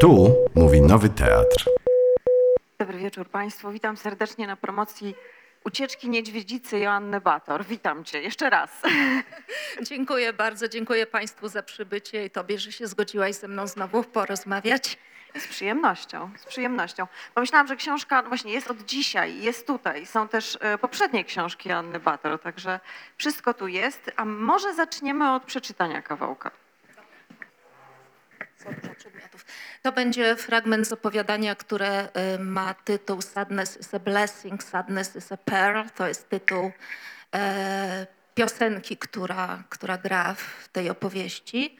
Tu mówi Nowy Teatr. Dobry wieczór Państwu. Witam serdecznie na promocji Ucieczki Niedźwiedzicy Joanny Bator. Witam Cię jeszcze raz. Dziękuję bardzo, dziękuję Państwu za przybycie i Tobie, że się zgodziłaś ze mną znowu porozmawiać. Z przyjemnością, z przyjemnością. Pomyślałam, że książka no właśnie jest od dzisiaj, jest tutaj. Są też e, poprzednie książki Joanny Bator, także wszystko tu jest. A może zaczniemy od przeczytania kawałka. Przedmiotów. To będzie fragment z opowiadania, które y, ma tytuł Sadness is a Blessing, Sadness is a Pearl. To jest tytuł e, piosenki, która, która gra w tej opowieści.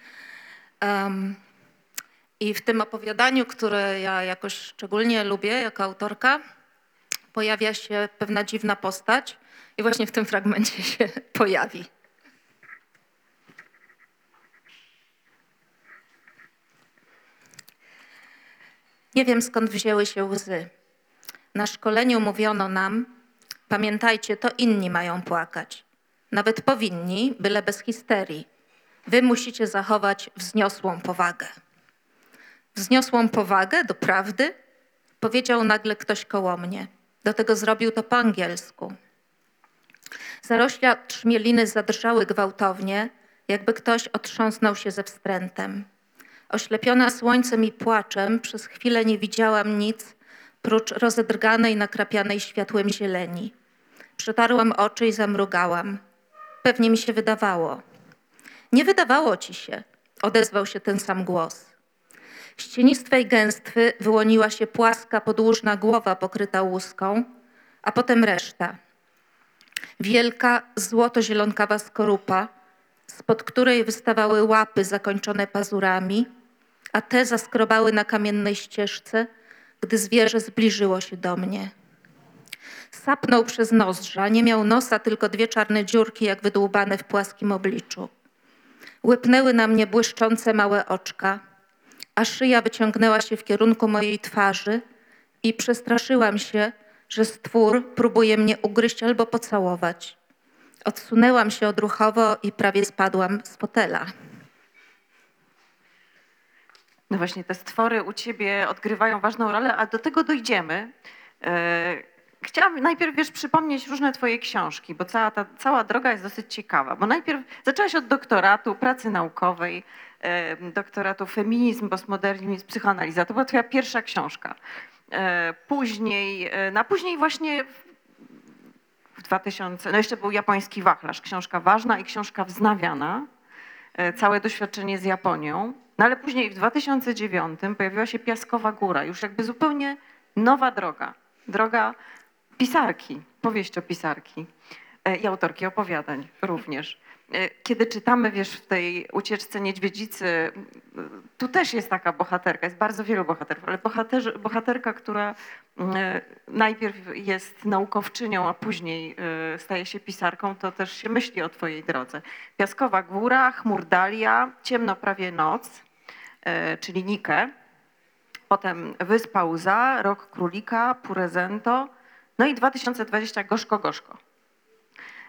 Em, I w tym opowiadaniu, które ja jakoś szczególnie lubię jako autorka, pojawia się pewna dziwna postać i właśnie w tym fragmencie się pojawi. Nie wiem skąd wzięły się łzy. Na szkoleniu mówiono nam, pamiętajcie, to inni mają płakać. Nawet powinni, byle bez histerii. Wy musicie zachować wzniosłą powagę. Wzniosłą powagę do prawdy? Powiedział nagle ktoś koło mnie. Do tego zrobił to po angielsku. Zarośla trzmieliny zadrżały gwałtownie, jakby ktoś otrząsnął się ze wstrętem. Oślepiona słońcem i płaczem, przez chwilę nie widziałam nic, prócz rozedrganej, nakrapianej światłem zieleni. Przetarłam oczy i zamrugałam. Pewnie mi się wydawało. Nie wydawało ci się, odezwał się ten sam głos. Z cienistwej gęstwy wyłoniła się płaska, podłużna głowa pokryta łuską, a potem reszta. Wielka, złoto-zielonkawa skorupa, spod której wystawały łapy zakończone pazurami, a te zaskrobały na kamiennej ścieżce, gdy zwierzę zbliżyło się do mnie. Sapnął przez nozdrza, nie miał nosa, tylko dwie czarne dziurki, jak wydłubane w płaskim obliczu. Łypnęły na mnie błyszczące małe oczka, a szyja wyciągnęła się w kierunku mojej twarzy i przestraszyłam się, że stwór próbuje mnie ugryźć albo pocałować. Odsunęłam się odruchowo i prawie spadłam z fotela. No właśnie, te stwory u Ciebie odgrywają ważną rolę, a do tego dojdziemy. E, Chciałam najpierw wiesz, przypomnieć różne Twoje książki, bo cała ta cała droga jest dosyć ciekawa. Bo najpierw zaczęłaś od doktoratu, pracy naukowej, e, doktoratu feminizm, postmodernizm, psychoanaliza. To była Twoja pierwsza książka. E, Później, na później właśnie w 2000, no jeszcze był japoński wachlarz, książka ważna i książka wznawiana, e, całe doświadczenie z Japonią. No ale później w 2009 pojawiła się Piaskowa Góra, już jakby zupełnie nowa droga. Droga pisarki, powieściopisarki e, i autorki opowiadań również. E, Kiedy czytamy, wiesz, w tej ucieczce niedźwiedzicy, tu też jest taka bohaterka, jest bardzo wielu bohaterów, ale bohaterka, która e, najpierw jest naukowczynią, a później e, staje się pisarką, to też się myśli o twojej drodze. Piaskowa Góra, Chmurdalia, Ciemno prawie noc, czyli Nikę, potem Wyspa Łza, Rok Królika, Purezento, no i 2020 Gorzko Gorzko.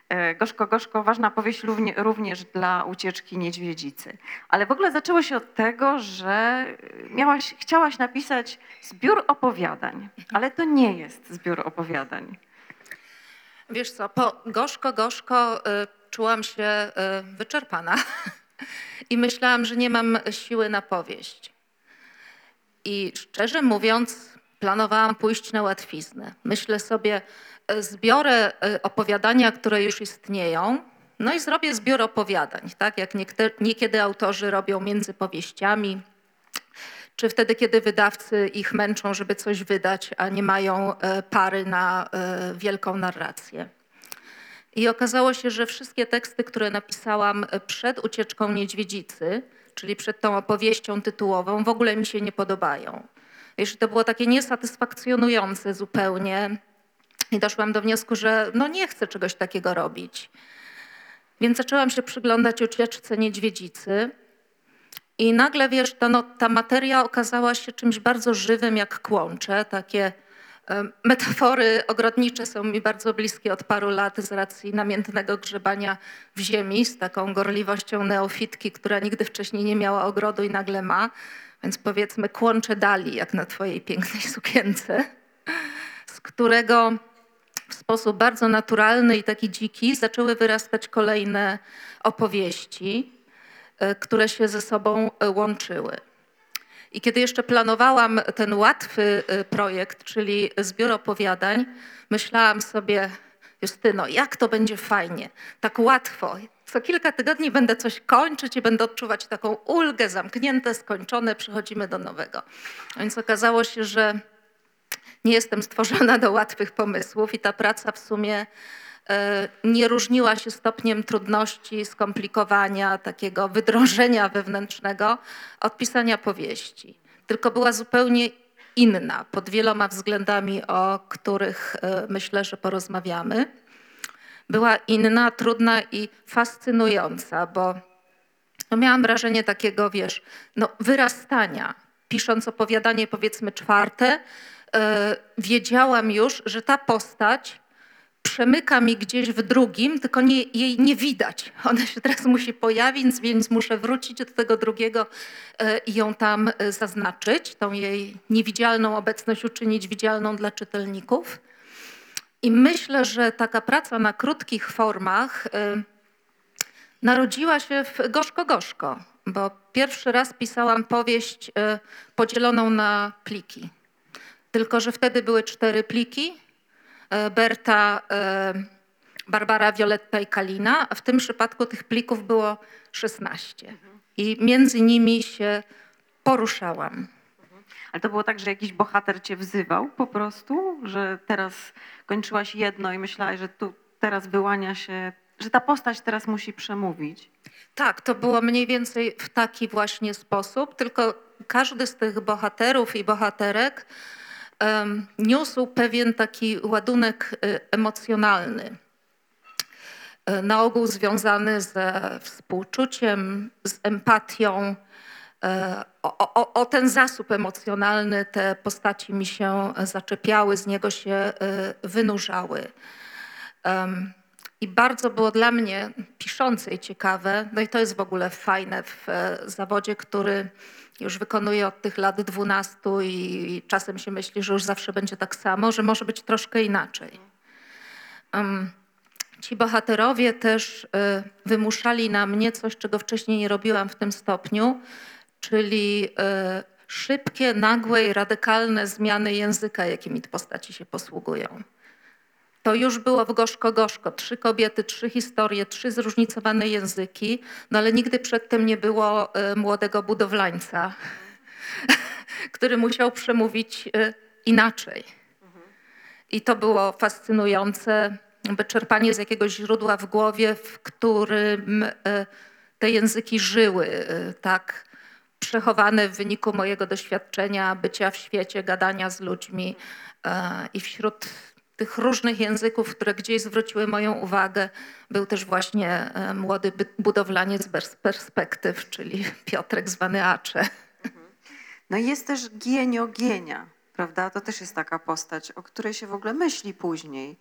E, Gorzko Gorzko, ważna powieść równie, również dla ucieczki niedźwiedzicy. Ale w ogóle zaczęło się od tego, że miałaś, chciałaś napisać zbiór opowiadań, ale to nie jest zbiór opowiadań. Wiesz co, po gorzko, gorzko y, czułam się y, wyczerpana i myślałam, że nie mam siły na powieść. I szczerze mówiąc, planowałam pójść na łatwiznę. Myślę sobie, y, zbiorę y, opowiadania, które już istnieją, no i zrobię zbiór opowiadań, tak jak niekiedy autorzy robią między powieściami, czy wtedy, kiedy wydawcy ich męczą, żeby coś wydać, a nie mają e, pary na e, wielką narrację. I okazało się, że wszystkie teksty, które napisałam e, przed ucieczką niedźwiedzicy, czyli przed tą opowieścią tytułową, w ogóle mi się nie podobają. Wiesz, to było takie niesatysfakcjonujące zupełnie. I doszłam do wniosku, że no nie chcę czegoś takiego robić. Więc zaczęłam się przyglądać ucieczce niedźwiedzicy. I nagle, wiesz, ta, no, ta materia okazała się czymś bardzo żywym, jak kłącze. Takie metafory ogrodnicze są mi bardzo bliskie od paru lat z racji namiętnego grzebania w ziemi z taką gorliwością neofitki, która nigdy wcześniej nie miała ogrodu i nagle ma. Więc powiedzmy kłącze dali, jak na twojej pięknej sukience, z którego w sposób bardzo naturalny i taki dziki zaczęły wyrastać kolejne opowieści, e, które się ze sobą e, łączyły. I kiedy jeszcze planowałam ten łatwy e, projekt, czyli zbiór opowiadań, myślałam sobie, Justyno, jak to będzie fajnie, tak łatwo. Co kilka tygodni będę coś kończyć i będę odczuwać taką ulgę, zamknięte, skończone, przechodzimy do nowego. Więc okazało się, że nie jestem stworzona do łatwych pomysłów i ta praca w sumie e, nie różniła się stopniem trudności, skomplikowania, takiego wydrążenia wewnętrznego od pisania powieści. Tylko była zupełnie inna pod wieloma względami, o których e, myślę, że porozmawiamy. Była inna, trudna i fascynująca, bo no miałam wrażenie takiego, wiesz, no wyrastania. Pisząc opowiadanie, powiedzmy czwarte, e, wiedziałam już, że ta postać przemyka mi gdzieś w drugim, tylko nie, jej nie widać. Ona się teraz musi pojawić, więc muszę wrócić do tego drugiego e, i ją tam e, zaznaczyć, tą jej niewidzialną obecność uczynić widzialną dla czytelników. I myślę, że taka praca na krótkich formach y, narodziła się w gorzko-gorzko, bo pierwszy raz pisałam powieść y, podzieloną na pliki. Tylko, że wtedy były cztery pliki. y, Berta, Barbara, Violetta i Kalina, a w tym przypadku tych plików było 16. I między nimi się poruszałam. Ale to było tak, że jakiś bohater cię wzywał po prostu, że teraz kończyłaś jedno i myślałaś, że tu teraz wyłania się, że ta postać teraz musi przemówić. Tak, to było mniej więcej w taki właśnie sposób, tylko każdy z tych bohaterów i bohaterek em, niósł pewien taki ładunek y, emocjonalny. Y, Na ogół związany ze współczuciem, z empatią. E, O, o, o ten zasób emocjonalny te postaci mi się zaczepiały, z niego się y, wynurzały. I bardzo było dla mnie piszącej ciekawe, no i to jest w ogóle fajne w e, zawodzie, który już wykonuję od tych lat 12 i czasem się myśli, że już zawsze będzie tak samo, że może być troszkę inaczej. Ci bohaterowie też e, wymuszali na mnie coś, czego wcześniej nie robiłam w tym stopniu, czyli e, szybkie, nagłe i radykalne zmiany języka, jakimi te postaci się posługują. To już było w gorzko-gorzko. Trzy kobiety, trzy historie, trzy zróżnicowane języki, no ale nigdy przedtem nie było e, młodego budowlańca, który musiał przemówić e, inaczej. I to było fascynujące, wyczerpanie z jakiegoś źródła w głowie, w którym te języki żyły, tak przechowane w wyniku mojego doświadczenia bycia w świecie, gadania z ludźmi e, i wśród tych różnych języków, które gdzieś zwróciły moją uwagę, był też właśnie e, młody budowlaniec bez perspektyw, czyli Piotrek zwany Acze. No i jest też Gienio Gienia, prawda? To też jest taka postać, o której się w ogóle myśli później.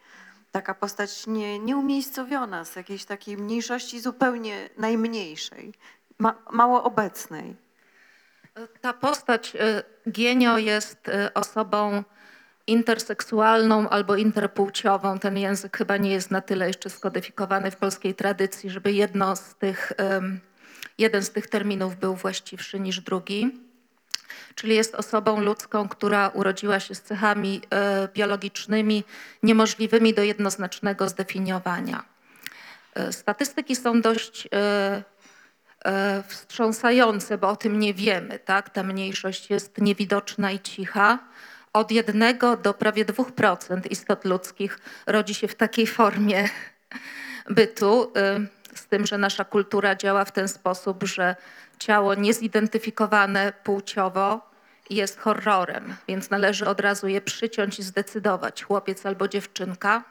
Taka postać nie, nieumiejscowiona z jakiejś takiej mniejszości zupełnie najmniejszej, ma, mało obecnej. Ta postać e, Gienio jest e, osobą interseksualną albo interpłciową. Ten język chyba nie jest na tyle jeszcze skodyfikowany w polskiej tradycji, żeby jedno z tych, jeden z tych terminów był właściwszy niż drugi. Czyli jest osobą ludzką, która urodziła się z cechami e, biologicznymi niemożliwymi do jednoznacznego zdefiniowania. Statystyki są dość wstrząsające, bo o tym nie wiemy. Tak? Ta mniejszość jest niewidoczna i cicha. Od jednego do prawie 2% istot ludzkich rodzi się w takiej formie bytu, y, z tym, że nasza kultura działa w ten sposób, że ciało niezidentyfikowane płciowo jest horrorem, więc należy od razu je przyciąć i zdecydować, chłopiec albo dziewczynka.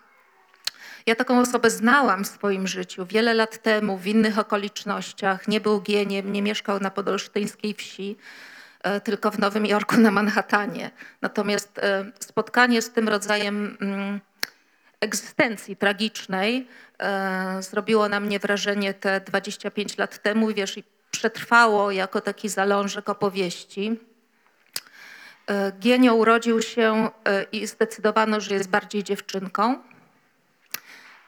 Ja taką osobę znałam w swoim życiu wiele lat temu, w innych okolicznościach. Nie był geniem, nie mieszkał na podolsztyńskiej wsi, e, tylko w Nowym Jorku na Manhattanie. Natomiast e, spotkanie z tym rodzajem mm, egzystencji tragicznej e, zrobiło na mnie wrażenie te 25 lat temu. Wiesz, i przetrwało jako taki zalążek opowieści. Gienio urodził się i zdecydowano, że jest bardziej dziewczynką,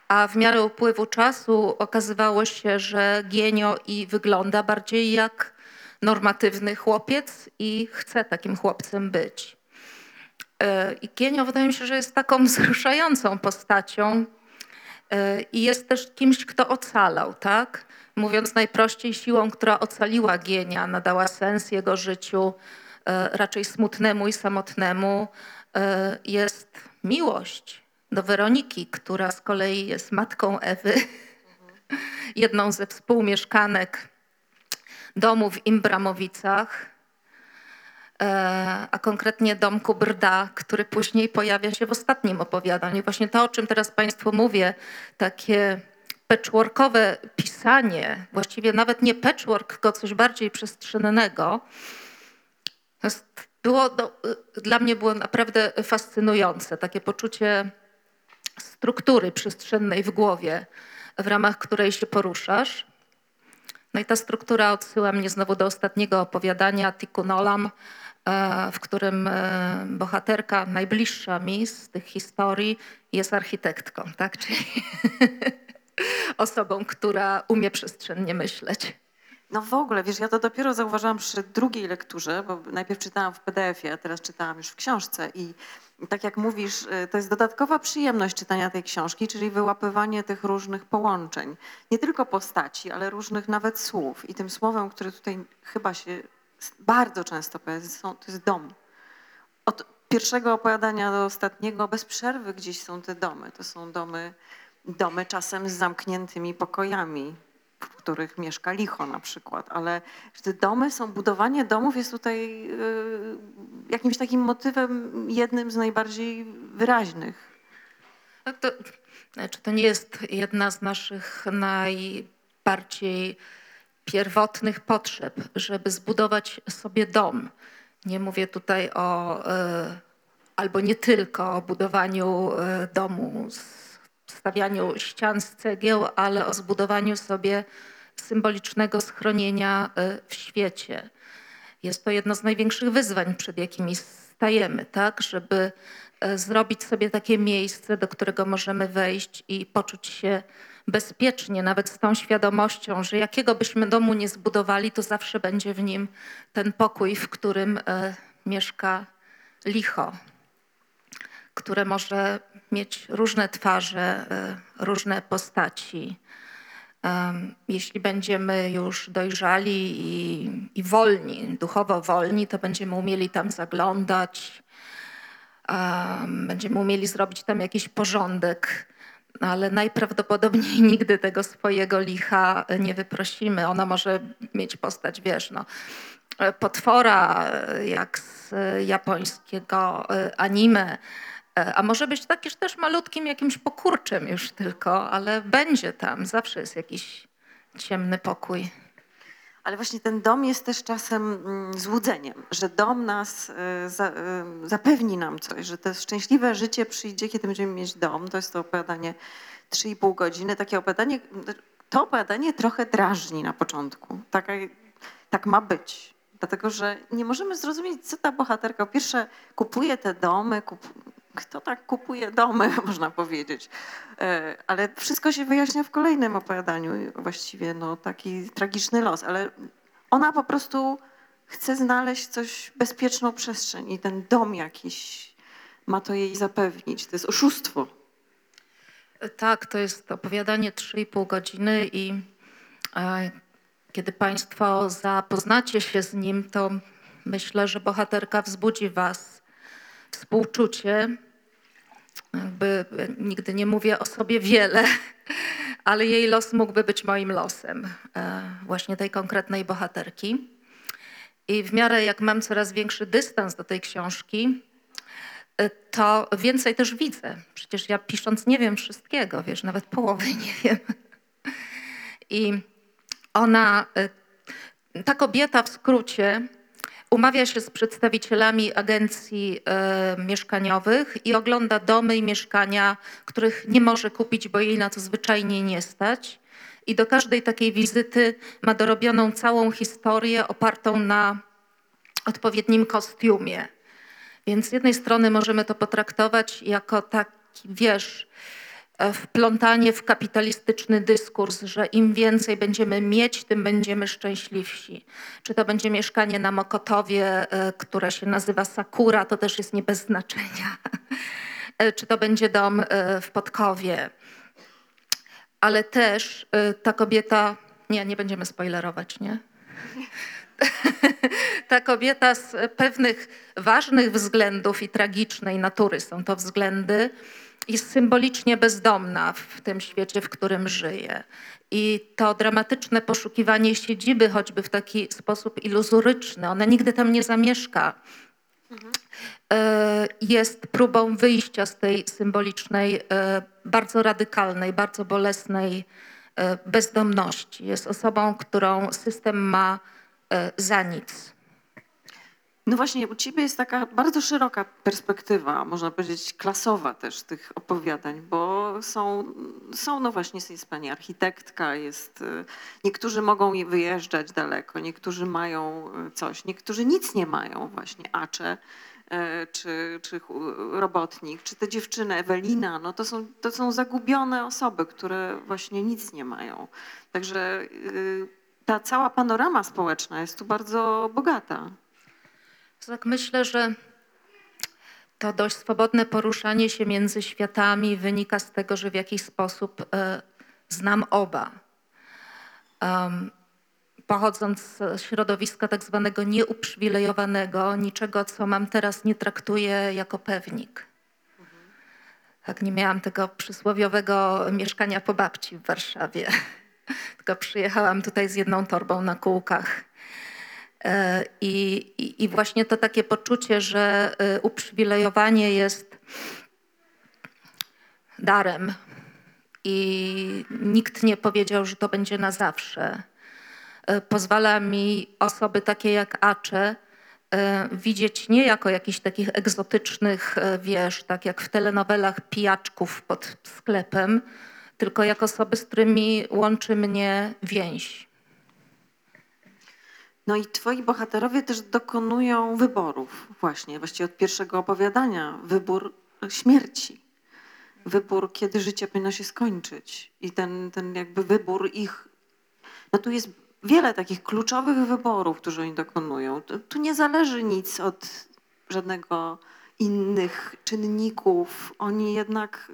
a w miarę upływu czasu okazywało się, że Gienio i wygląda bardziej jak normatywny chłopiec i chce takim chłopcem być. E, I Gienio wydaje mi się, że jest taką wzruszającą postacią e, i jest też kimś, kto ocalał, tak? Mówiąc najprościej, siłą, która ocaliła Gienia, nadała sens jego życiu, e, raczej smutnemu i samotnemu, jest miłość do Weroniki, która z kolei jest matką Ewy, jedną ze współmieszkanek domu w Imbramowicach, e, a konkretnie domku Brda, który później pojawia się w ostatnim opowiadaniu. Właśnie to, o czym teraz Państwu mówię, takie patchworkowe pisanie, właściwie nawet nie patchwork, tylko coś bardziej przestrzennego, było, no, dla mnie było naprawdę fascynujące, takie poczucie struktury przestrzennej w głowie, w ramach której się poruszasz. No i ta struktura odsyła mnie znowu do ostatniego opowiadania Tikkun Olam, e, w którym e, bohaterka najbliższa mi z tych historii jest architektką, tak? Czyli osobą, która umie przestrzennie myśleć. No w ogóle, wiesz, ja to dopiero zauważyłam przy drugiej lekturze, bo najpierw czytałam w PDF-ie, a teraz czytałam już w książce i tak jak mówisz, y, to jest dodatkowa przyjemność czytania tej książki, czyli wyłapywanie tych różnych połączeń. Nie tylko postaci, ale różnych nawet słów. I tym słowem, które tutaj chyba się bardzo często pojawia, są- to jest dom. Od pierwszego opowiadania do ostatniego bez przerwy gdzieś są te domy. To są domy, domy czasem z zamkniętymi pokojami, w których mieszka licho na przykład, ale te domy są, budowanie domów jest tutaj y, jakimś takim motywem jednym z najbardziej wyraźnych. Tak to, znaczy to nie jest jedna z naszych najbardziej pierwotnych potrzeb, żeby zbudować sobie dom. Nie mówię tutaj o, e, albo nie tylko o budowaniu e, domu, s- stawianiu ścian z cegieł, ale o zbudowaniu sobie symbolicznego schronienia e, w świecie. Jest to jedno z największych wyzwań, przed jakimi stajemy, tak? Żeby e, zrobić sobie takie miejsce, do którego możemy wejść i poczuć się bezpiecznie, nawet z tą świadomością, że jakiego byśmy domu nie zbudowali, to zawsze będzie w nim ten pokój, w którym e, mieszka licho, które może mieć różne twarze, e, różne postaci. Jeśli będziemy już dojrzali i, i wolni, duchowo wolni, to będziemy umieli tam zaglądać, em, będziemy umieli zrobić tam jakiś porządek, ale najprawdopodobniej nigdy tego swojego licha nie wyprosimy. Ona może mieć postać, wiesz, no, potwora, jak z japońskiego e, anime, A może być takiż też malutkim jakimś pokurczem już tylko, ale będzie tam, zawsze jest jakiś ciemny pokój. Ale właśnie ten dom jest też czasem mm, złudzeniem, że dom nas y, y, zapewni nam coś, że to szczęśliwe życie przyjdzie, kiedy będziemy mieć dom. To jest to opowiadanie 3,5 godziny. Takie opowiadanie, to opowiadanie trochę drażni na początku. Taka, tak ma być. Dlatego, że nie możemy zrozumieć, co ta bohaterka. Po pierwsze, kupuje te domy, kup... kto tak kupuje domy, można powiedzieć. E, Ale wszystko się wyjaśnia w kolejnym opowiadaniu. Właściwie no, taki tragiczny los. Ale ona po prostu chce znaleźć coś, bezpieczną przestrzeń i ten dom jakiś ma to jej zapewnić. To jest oszustwo. Tak, to jest opowiadanie 3,5 godziny i e, kiedy Państwo zapoznacie się z nim, to myślę, że bohaterka wzbudzi Was współczucie. Jakby e, nigdy nie mówię o sobie wiele, ale jej los mógłby być moim losem, e, właśnie tej konkretnej bohaterki. I w miarę jak mam coraz większy dystans do tej książki, y, to więcej też widzę. Przecież ja pisząc nie wiem wszystkiego, wiesz, nawet połowy nie wiem. I ona, y, ta kobieta w skrócie, umawia się z przedstawicielami agencji y, mieszkaniowych i ogląda domy i mieszkania, których nie może kupić, bo jej na to zwyczajnie nie stać. I do każdej takiej wizyty ma dorobioną całą historię opartą na odpowiednim kostiumie. Więc z jednej strony możemy to potraktować jako taki, wiesz, wplątanie w kapitalistyczny dyskurs, że im więcej będziemy mieć, tym będziemy szczęśliwsi. Czy to będzie mieszkanie na Mokotowie, e, które się nazywa Sakura, to też jest nie bez znaczenia. E, Czy to będzie dom e, w Podkowie. Ale też e, ta kobieta, nie, nie będziemy spoilerować, nie? ta kobieta z pewnych ważnych względów i tragicznej natury są to względy, jest symbolicznie bezdomna w tym świecie, w którym żyje. I to dramatyczne poszukiwanie siedziby, choćby w taki sposób iluzoryczny, ona nigdy tam nie zamieszka, e, jest próbą wyjścia z tej symbolicznej, e, bardzo radykalnej, bardzo bolesnej e, bezdomności. Jest osobą, którą system ma za nic. No właśnie, u ciebie jest taka bardzo szeroka perspektywa, można powiedzieć klasowa też tych opowiadań, bo są, są no właśnie, jest pani architektka, jest, y, niektórzy mogą je wyjeżdżać daleko, niektórzy mają y, coś, niektórzy nic nie mają właśnie, Acze, y, czy, czy robotnik, czy te dziewczyny, Ewelina, no to są, to są zagubione osoby, które właśnie nic nie mają. Także ta cała panorama społeczna jest tu bardzo bogata. Tak myślę, że to dość swobodne poruszanie się między światami wynika z tego, że w jakiś sposób e, znam oba. Em, pochodząc z środowiska tak zwanego nieuprzywilejowanego, niczego, co mam teraz, nie traktuję jako pewnik. Tak, nie miałam tego przysłowiowego mieszkania po babci w Warszawie, tylko przyjechałam tutaj z jedną torbą na kółkach. E, I, i, właśnie to takie poczucie, że e, uprzywilejowanie jest darem i nikt nie powiedział, że to będzie na zawsze. E, Pozwala mi osoby takie jak Acze widzieć nie jako jakichś takich egzotycznych, wiesz, tak jak w telenowelach pijaczków pod sklepem, tylko jako osoby, z którymi łączy mnie więź. No i twoi bohaterowie też dokonują wyborów właśnie, właściwie od pierwszego opowiadania. Wybór śmierci. Wybór, kiedy życie powinno się skończyć. I ten, ten jakby wybór ich... No tu jest wiele takich kluczowych wyborów, które oni dokonują. Tu, nie zależy nic od żadnego innych czynników. Oni jednak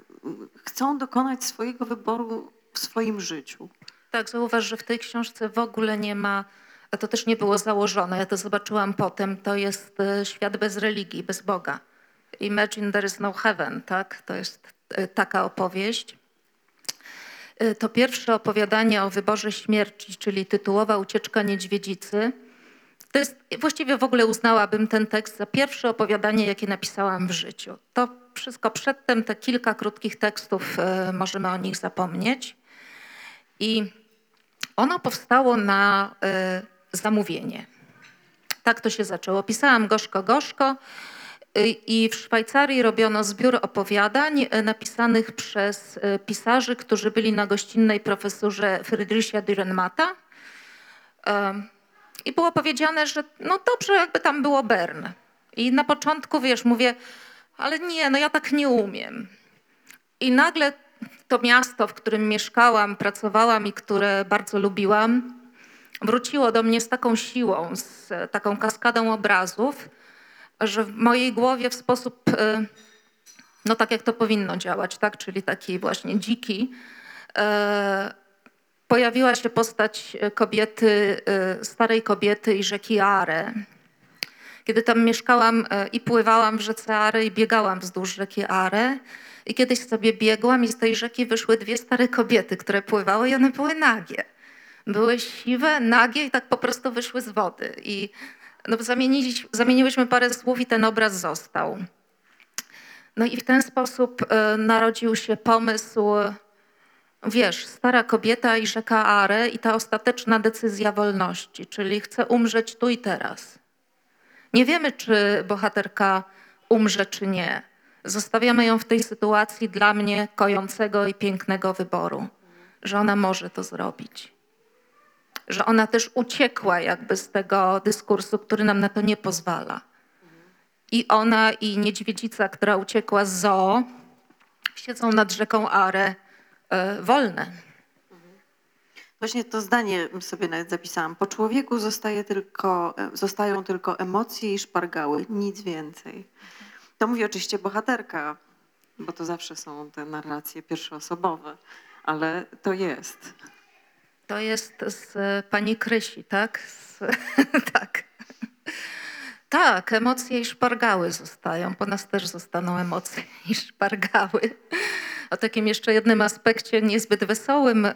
chcą dokonać swojego wyboru w swoim życiu. Tak, zauważ, że w tej książce w ogóle nie ma, a to też nie było założone, ja to zobaczyłam potem, to jest e, świat bez religii, bez Boga. Imagine there is no heaven, tak? To jest e, taka opowieść. E, To pierwsze opowiadanie o wyborze śmierci, czyli tytułowa Ucieczka Niedźwiedzicy. To jest, właściwie w ogóle uznałabym ten tekst za pierwsze opowiadanie, jakie napisałam w życiu. To wszystko przedtem, te kilka krótkich tekstów, możemy o nich zapomnieć. I ono powstało na zamówienie. Tak to się zaczęło. Pisałam gorzko, gorzko y, i w Szwajcarii robiono zbiór opowiadań y, napisanych przez y, pisarzy, którzy byli na gościnnej profesurze Friedricha Dürrenmatta. Ym, I było powiedziane, że no dobrze, jakby tam było Bern. I na początku, wiesz, mówię, ale nie, no ja tak nie umiem. I nagle to miasto, w którym mieszkałam, pracowałam i które bardzo lubiłam, wróciło do mnie z taką siłą, z e, taką kaskadą obrazów, że w mojej głowie w sposób, e, no tak jak to powinno działać, tak, czyli taki właśnie dziki, e, pojawiła się postać kobiety, starej kobiety i rzeki Are. Kiedy tam mieszkałam i pływałam w rzece Are i biegałam wzdłuż rzeki Are. I kiedyś sobie biegłam i z tej rzeki wyszły dwie stare kobiety, które pływały i one były nagie. Były siwe, nagie i tak po prostu wyszły z wody. I no, zamieniłyśmy parę słów i ten obraz został. No i w ten sposób e, narodził się pomysł, wiesz, stara kobieta i rzeka Are i ta ostateczna decyzja wolności, czyli chcę umrzeć tu i teraz. Nie wiemy, czy bohaterka umrze, czy nie. Zostawiamy ją w tej sytuacji dla mnie kojącego i pięknego wyboru. że ona może to zrobić. Że ona też uciekła jakby z tego dyskursu, który nam na to nie pozwala. I ona, i niedźwiedzica, która uciekła z zoo, siedzą nad rzeką Are e, wolne. Właśnie to zdanie sobie nawet zapisałam. Po człowieku zostaje tylko, e, zostają tylko emocje i szpargały, nic więcej. To mówi oczywiście bohaterka, bo to zawsze są te narracje pierwszoosobowe, ale to jest. To jest z e, pani Krysi, tak? Z, tak. Tak, emocje i szpargały zostają. Po nas też zostaną emocje i szpargały. O takim jeszcze jednym aspekcie niezbyt wesołym, e,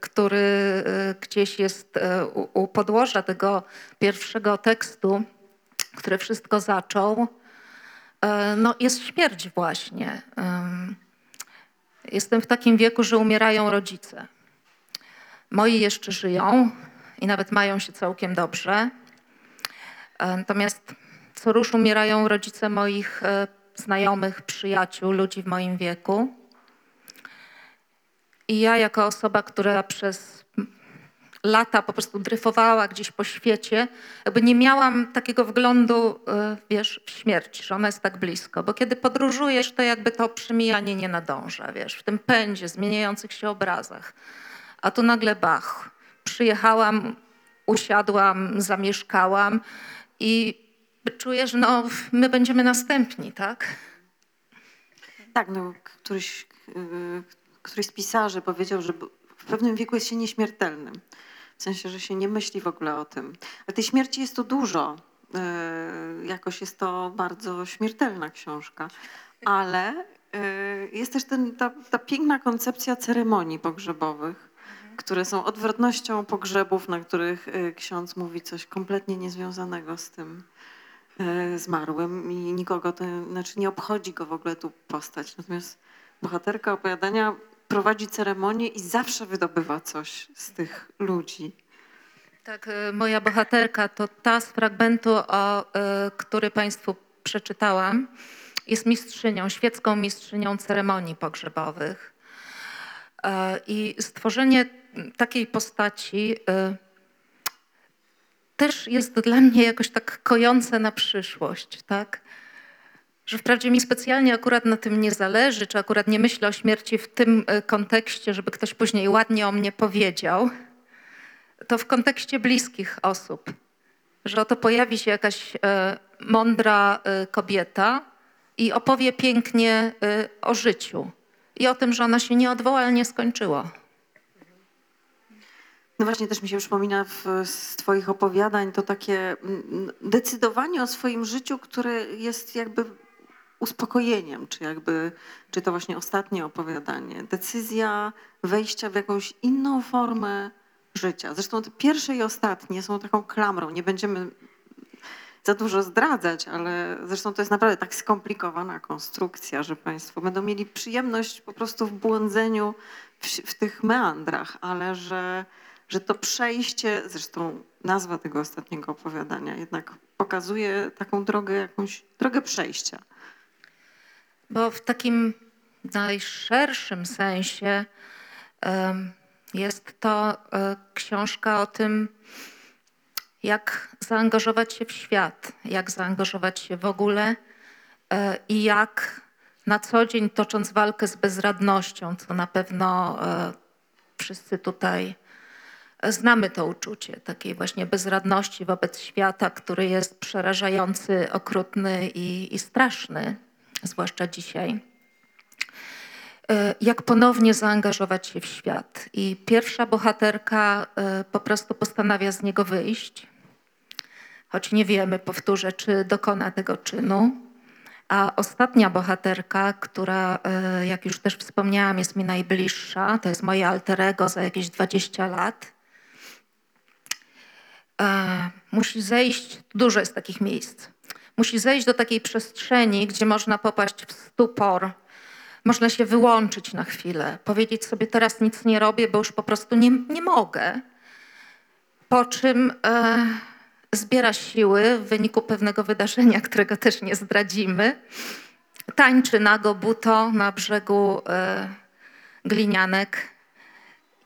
który e, gdzieś jest u, podłoża tego pierwszego tekstu, który wszystko zaczął, no jest śmierć właśnie. Em, Jestem w takim wieku, że umierają rodzice. Moi jeszcze żyją i nawet mają się całkiem dobrze. E, Natomiast co rusz umierają rodzice moich e, znajomych, przyjaciół, ludzi w moim wieku. I ja, jako osoba, która przez lata po prostu dryfowała gdzieś po świecie, jakby nie miałam takiego wglądu, e, wiesz, w śmierć, że ona jest tak blisko. Bo kiedy podróżujesz, to jakby to przemijanie nie nadąża, wiesz, w tym pędzie, zmieniających się obrazach. A tu nagle bach. Przyjechałam, usiadłam, zamieszkałam i czuję, że no, my będziemy następni, tak? Tak, no, któryś, yy, któryś z pisarzy powiedział, że w pewnym wieku jest się nieśmiertelnym. W sensie, że się nie myśli w ogóle o tym. Ale tej śmierci jest tu dużo. Yy, jakoś jest to bardzo śmiertelna książka. Ale yy, jest też ten, ta, ta piękna koncepcja ceremonii pogrzebowych, które są odwrotnością pogrzebów, na których yy, ksiądz mówi coś kompletnie niezwiązanego z tym e, zmarłym i nikogo to, znaczy nie obchodzi go w ogóle tu postać. Natomiast bohaterka opowiadania prowadzi ceremonię i zawsze wydobywa coś z tych ludzi. Tak, y, moja bohaterka to ta z fragmentu, o, y, który Państwu przeczytałam. Jest mistrzynią, świecką mistrzynią ceremonii pogrzebowych. I stworzenie takiej postaci y, też jest dla mnie jakoś tak kojące na przyszłość, tak? Że wprawdzie mi specjalnie akurat na tym nie zależy, czy akurat nie myślę o śmierci w tym y, kontekście, żeby ktoś później ładnie o mnie powiedział, to w kontekście bliskich osób, że oto pojawi się jakaś e, mądra kobieta i opowie pięknie o życiu i o tym, że ona się nieodwołalnie skończyło. No właśnie też mi się przypomina w, z twoich opowiadań to takie mm, decydowanie o swoim życiu, które jest jakby uspokojeniem, czy jakby, czy to właśnie ostatnie opowiadanie. Decyzja wejścia w jakąś inną formę życia. Zresztą te pierwsze i ostatnie są taką klamrą. Nie będziemy za dużo zdradzać, ale zresztą to jest naprawdę tak skomplikowana konstrukcja, że Państwo będą mieli przyjemność po prostu w błądzeniu w, w tych meandrach, ale że, że to przejście, zresztą nazwa tego ostatniego opowiadania jednak pokazuje taką drogę, jakąś drogę przejścia. Bo w takim najszerszym sensie jest to e, książka o tym, jak zaangażować się w świat, jak zaangażować się w ogóle e, i jak na co dzień tocząc walkę z bezradnością, co na pewno e, wszyscy tutaj znamy to uczucie takiej właśnie bezradności wobec świata, który jest przerażający, okrutny i, i straszny, zwłaszcza dzisiaj. E, Jak ponownie zaangażować się w świat. I pierwsza bohaterka e, po prostu postanawia z niego wyjść, choć nie wiemy, powtórzę, czy dokona tego czynu. A ostatnia bohaterka, która, e, jak już też wspomniałam, jest mi najbliższa, to jest moje alter ego za jakieś 20 lat, musi zejść, dużo jest takich miejsc, musi zejść do takiej przestrzeni, gdzie można popaść w stupor, można się wyłączyć na chwilę, powiedzieć sobie teraz nic nie robię, bo już po prostu nie, nie mogę. Po czym e, zbiera siły w wyniku pewnego wydarzenia, którego też nie zdradzimy. Tańczy nago buto na brzegu e, glinianek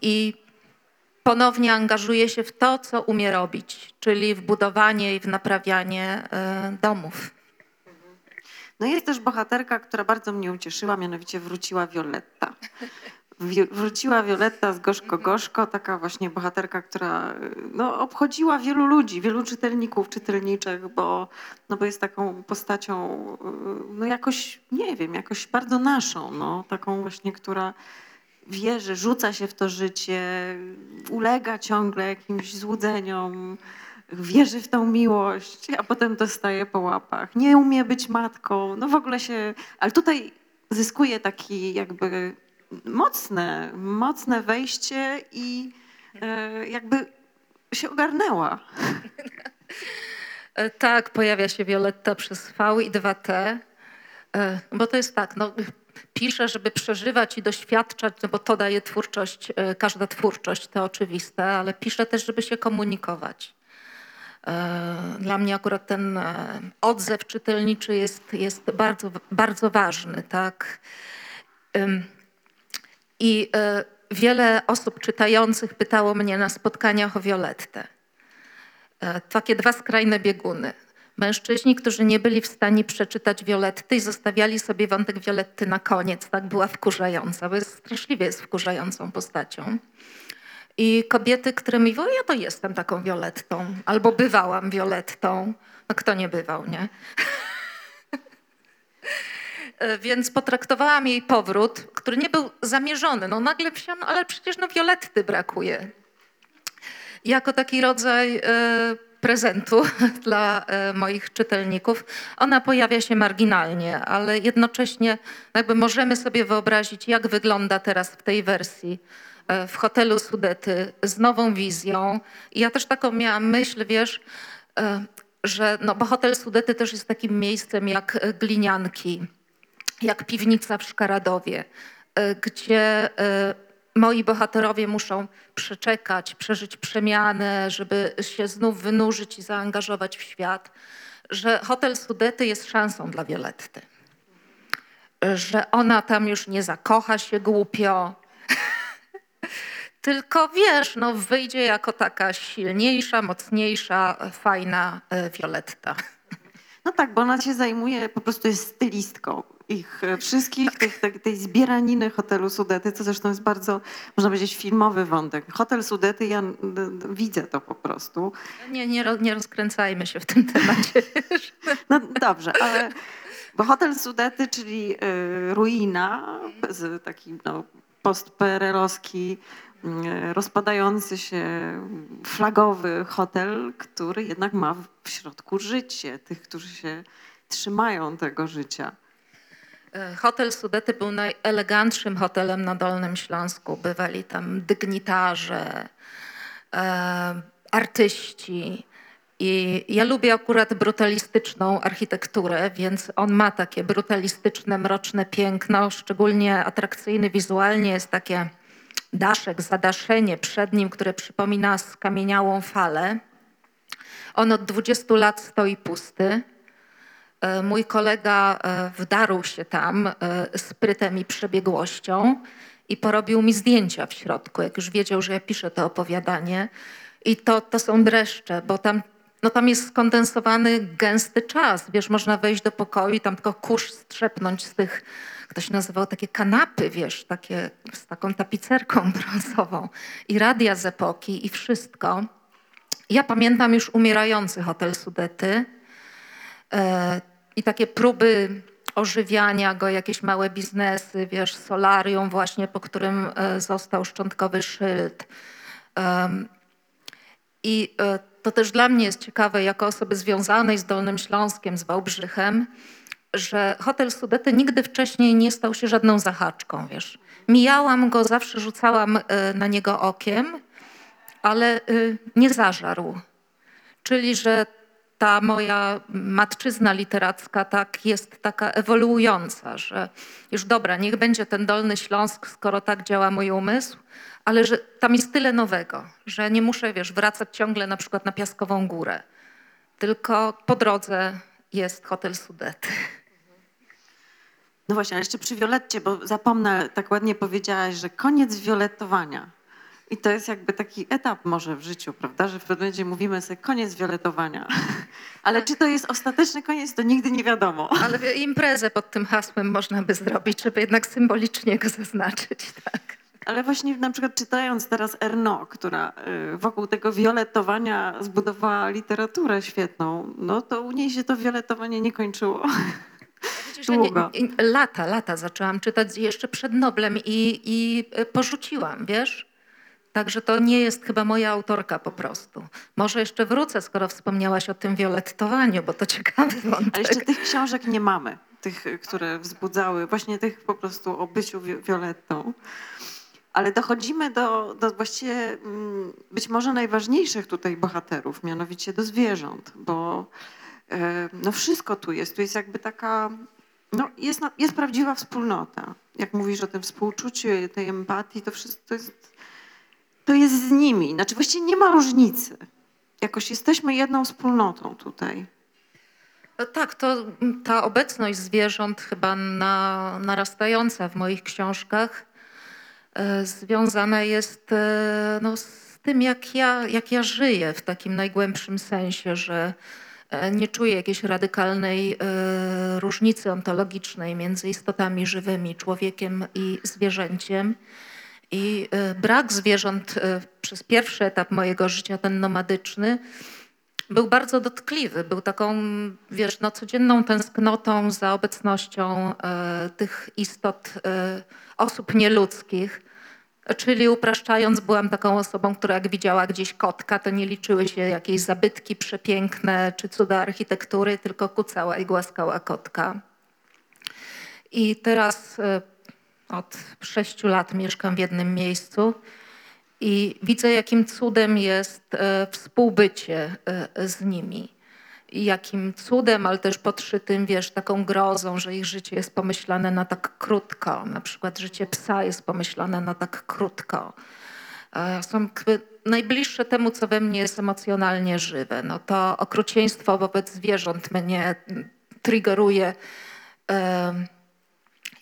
i ponownie angażuje się w to, co umie robić, czyli w budowanie i w naprawianie e, domów. No jest też bohaterka, która bardzo mnie ucieszyła, mianowicie wróciła Violetta. Wróciła Violetta z Gorzko Gorzko, taka właśnie bohaterka, która y, no, obchodziła wielu ludzi, wielu czytelników, czytelniczek, bo, no, bo jest taką postacią, y, no jakoś, nie wiem, jakoś bardzo naszą, no, taką właśnie, która wierzy, rzuca się w to życie, ulega ciągle jakimś złudzeniom, wierzy w tą miłość, a potem dostaje po łapach. Nie umie być matką, no w ogóle się... Ale tutaj zyskuje taki jakby mocne, mocne wejście i e, jakby się ogarnęła. E, Tak, pojawia się Violetta przez V i 2T, e, bo to jest tak, no, piszę, żeby przeżywać i doświadczać, no bo to daje twórczość, e, każda twórczość, to oczywiste, ale piszę też, żeby się komunikować. E, Dla mnie akurat ten e, odzew czytelniczy jest, jest bardzo, bardzo ważny, tak. I wiele osób czytających pytało mnie na spotkaniach o Violettę. Takie dwa skrajne bieguny. Mężczyźni, którzy nie byli w stanie przeczytać Violetty i zostawiali sobie wątek Violetty na koniec, tak była wkurzająca, bo jest straszliwie jest wkurzającą postacią. I kobiety, które mówią, ja to jestem taką Violettą, albo bywałam Violettą. No kto nie bywał, nie? E, Więc potraktowałam jej powrót, który nie był zamierzony. No nagle wsiam, no ale przecież no Violetty brakuje jako taki rodzaj e, prezentu dla e, moich czytelników. Ona pojawia się marginalnie, ale jednocześnie jakby możemy sobie wyobrazić, jak wygląda teraz w tej wersji e, w hotelu Sudety z nową wizją. I ja też taką miałam myśl, wiesz, e, że no, bo hotel Sudety też jest takim miejscem jak glinianki, jak piwnica w Szkaradowie, gdzie moi bohaterowie muszą przeczekać, przeżyć przemianę, żeby się znów wynurzyć i zaangażować w świat, że hotel Sudety jest szansą dla Violetty. Że ona tam już nie zakocha się głupio, tylko wiesz, no wyjdzie jako taka silniejsza, mocniejsza, fajna e, Violetta. No tak, bo ona się zajmuje, po prostu jest stylistką ich e, wszystkich, tych, tej, tej zbieraniny hotelu Sudety, co zresztą jest bardzo, można powiedzieć, filmowy wątek. Hotel Sudety, ja widzę to po prostu. Nie, nie, nie rozkręcajmy się w tym temacie. No dobrze, ale bo hotel Sudety, czyli y, ruina, taki no, post-PRL-owski, y, rozpadający się flagowy hotel, który jednak ma w środku życie, tych, którzy się trzymają tego życia. E, Hotel Sudety był najelegantszym hotelem na Dolnym Śląsku. Bywali tam dygnitarze, e, artyści. I ja lubię akurat brutalistyczną architekturę, więc on ma takie brutalistyczne, mroczne piękno. Szczególnie atrakcyjny wizualnie jest takie daszek, zadaszenie przed nim, które przypomina skamieniałą falę. On od 20 lat stoi pusty. E, Mój kolega e, wdarł się tam e, sprytem i przebiegłością i porobił mi zdjęcia w środku, jak już wiedział, że ja piszę to opowiadanie. I to, to są dreszcze, bo tam, no tam jest skondensowany gęsty czas. Wiesz, można wejść do pokoju i tam tylko kurz strzepnąć z tych, ktoś nazywał takie kanapy, wiesz, takie z taką tapicerką brązową i radia z epoki i wszystko. Ja pamiętam już umierający hotel Sudety e, i takie próby ożywiania go, jakieś małe biznesy, wiesz, solarium właśnie, po którym e, został szczątkowy szyld. I e, to też dla mnie jest ciekawe, jako osoby związanej z Dolnym Śląskiem, z Wałbrzychem, że hotel Sudety nigdy wcześniej nie stał się żadną zahaczką, wiesz. Mijałam go, zawsze rzucałam e, na niego okiem, ale nie zażarł. Czyli, że ta moja matczyzna literacka tak jest taka ewoluująca, że już dobra, niech będzie ten Dolny Śląsk, skoro tak działa mój umysł, ale że tam jest tyle nowego, że nie muszę, wiesz, wracać ciągle na przykład na Piaskową Górę, tylko po drodze jest hotel Sudety. No właśnie, ale jeszcze przy Violetcie, bo zapomnę, tak ładnie powiedziałaś, że koniec wioletowania. I to jest jakby taki etap może w życiu, prawda, że w pewnym momencie mówimy sobie koniec fioletowania. Ale Tak. czy to jest ostateczny koniec, to nigdy nie wiadomo. Ale imprezę pod tym hasłem można by zrobić, żeby jednak symbolicznie go zaznaczyć. Tak. Ale właśnie na przykład czytając teraz Erno, która y, wokół tego wioletowania zbudowała literaturę świetną, no to u niej się to wioletowanie nie kończyło. Ja Długo. nie- lata, lata zaczęłam czytać jeszcze przed Noblem i, i e, porzuciłam, wiesz? Także to nie jest chyba moja autorka po prostu. Może jeszcze wrócę, skoro wspomniałaś o tym violettowaniu, bo to ciekawy wątek. Ale jeszcze tych książek nie mamy, tych, które wzbudzały, właśnie tych po prostu o byciu wi- violettą. Ale dochodzimy do, do właściwie mm, być może najważniejszych tutaj bohaterów, mianowicie do zwierząt, bo e, no wszystko tu jest. Tu jest jakby taka, no jest, na- jest prawdziwa wspólnota. Jak mówisz o tym współczuciu, tej empatii, to wszystko to jest, to jest z nimi. Znaczy właściwie nie ma różnicy. Jakoś jesteśmy jedną wspólnotą tutaj. No Tak, to ta obecność zwierząt chyba na, narastająca w moich książkach e, związana jest e, no, z tym, jak ja, jak ja żyję w takim najgłębszym sensie, że e, nie czuję jakiejś radykalnej e, różnicy ontologicznej między istotami żywymi, człowiekiem i zwierzęciem. I e, brak zwierząt e, przez pierwszy etap mojego życia, ten nomadyczny, był bardzo dotkliwy. Był taką, wiesz, no, codzienną tęsknotą za obecnością e, tych istot, osób nieludzkich. Czyli upraszczając, byłam taką osobą, która jak widziała gdzieś kotka, to nie liczyły się jakieś zabytki przepiękne czy cuda architektury, tylko kucała i głaskała kotka. I teraz od sześciu lat mieszkam w jednym miejscu i widzę, jakim cudem jest e, współbycie e, z nimi. Jakim cudem, ale też podszytym, wiesz, taką grozą, że ich życie jest pomyślane na tak krótko. Na przykład życie psa jest pomyślane na tak krótko. E, Są najbliższe temu, co we mnie jest emocjonalnie żywe. No to okrucieństwo wobec zwierząt mnie triggeruje.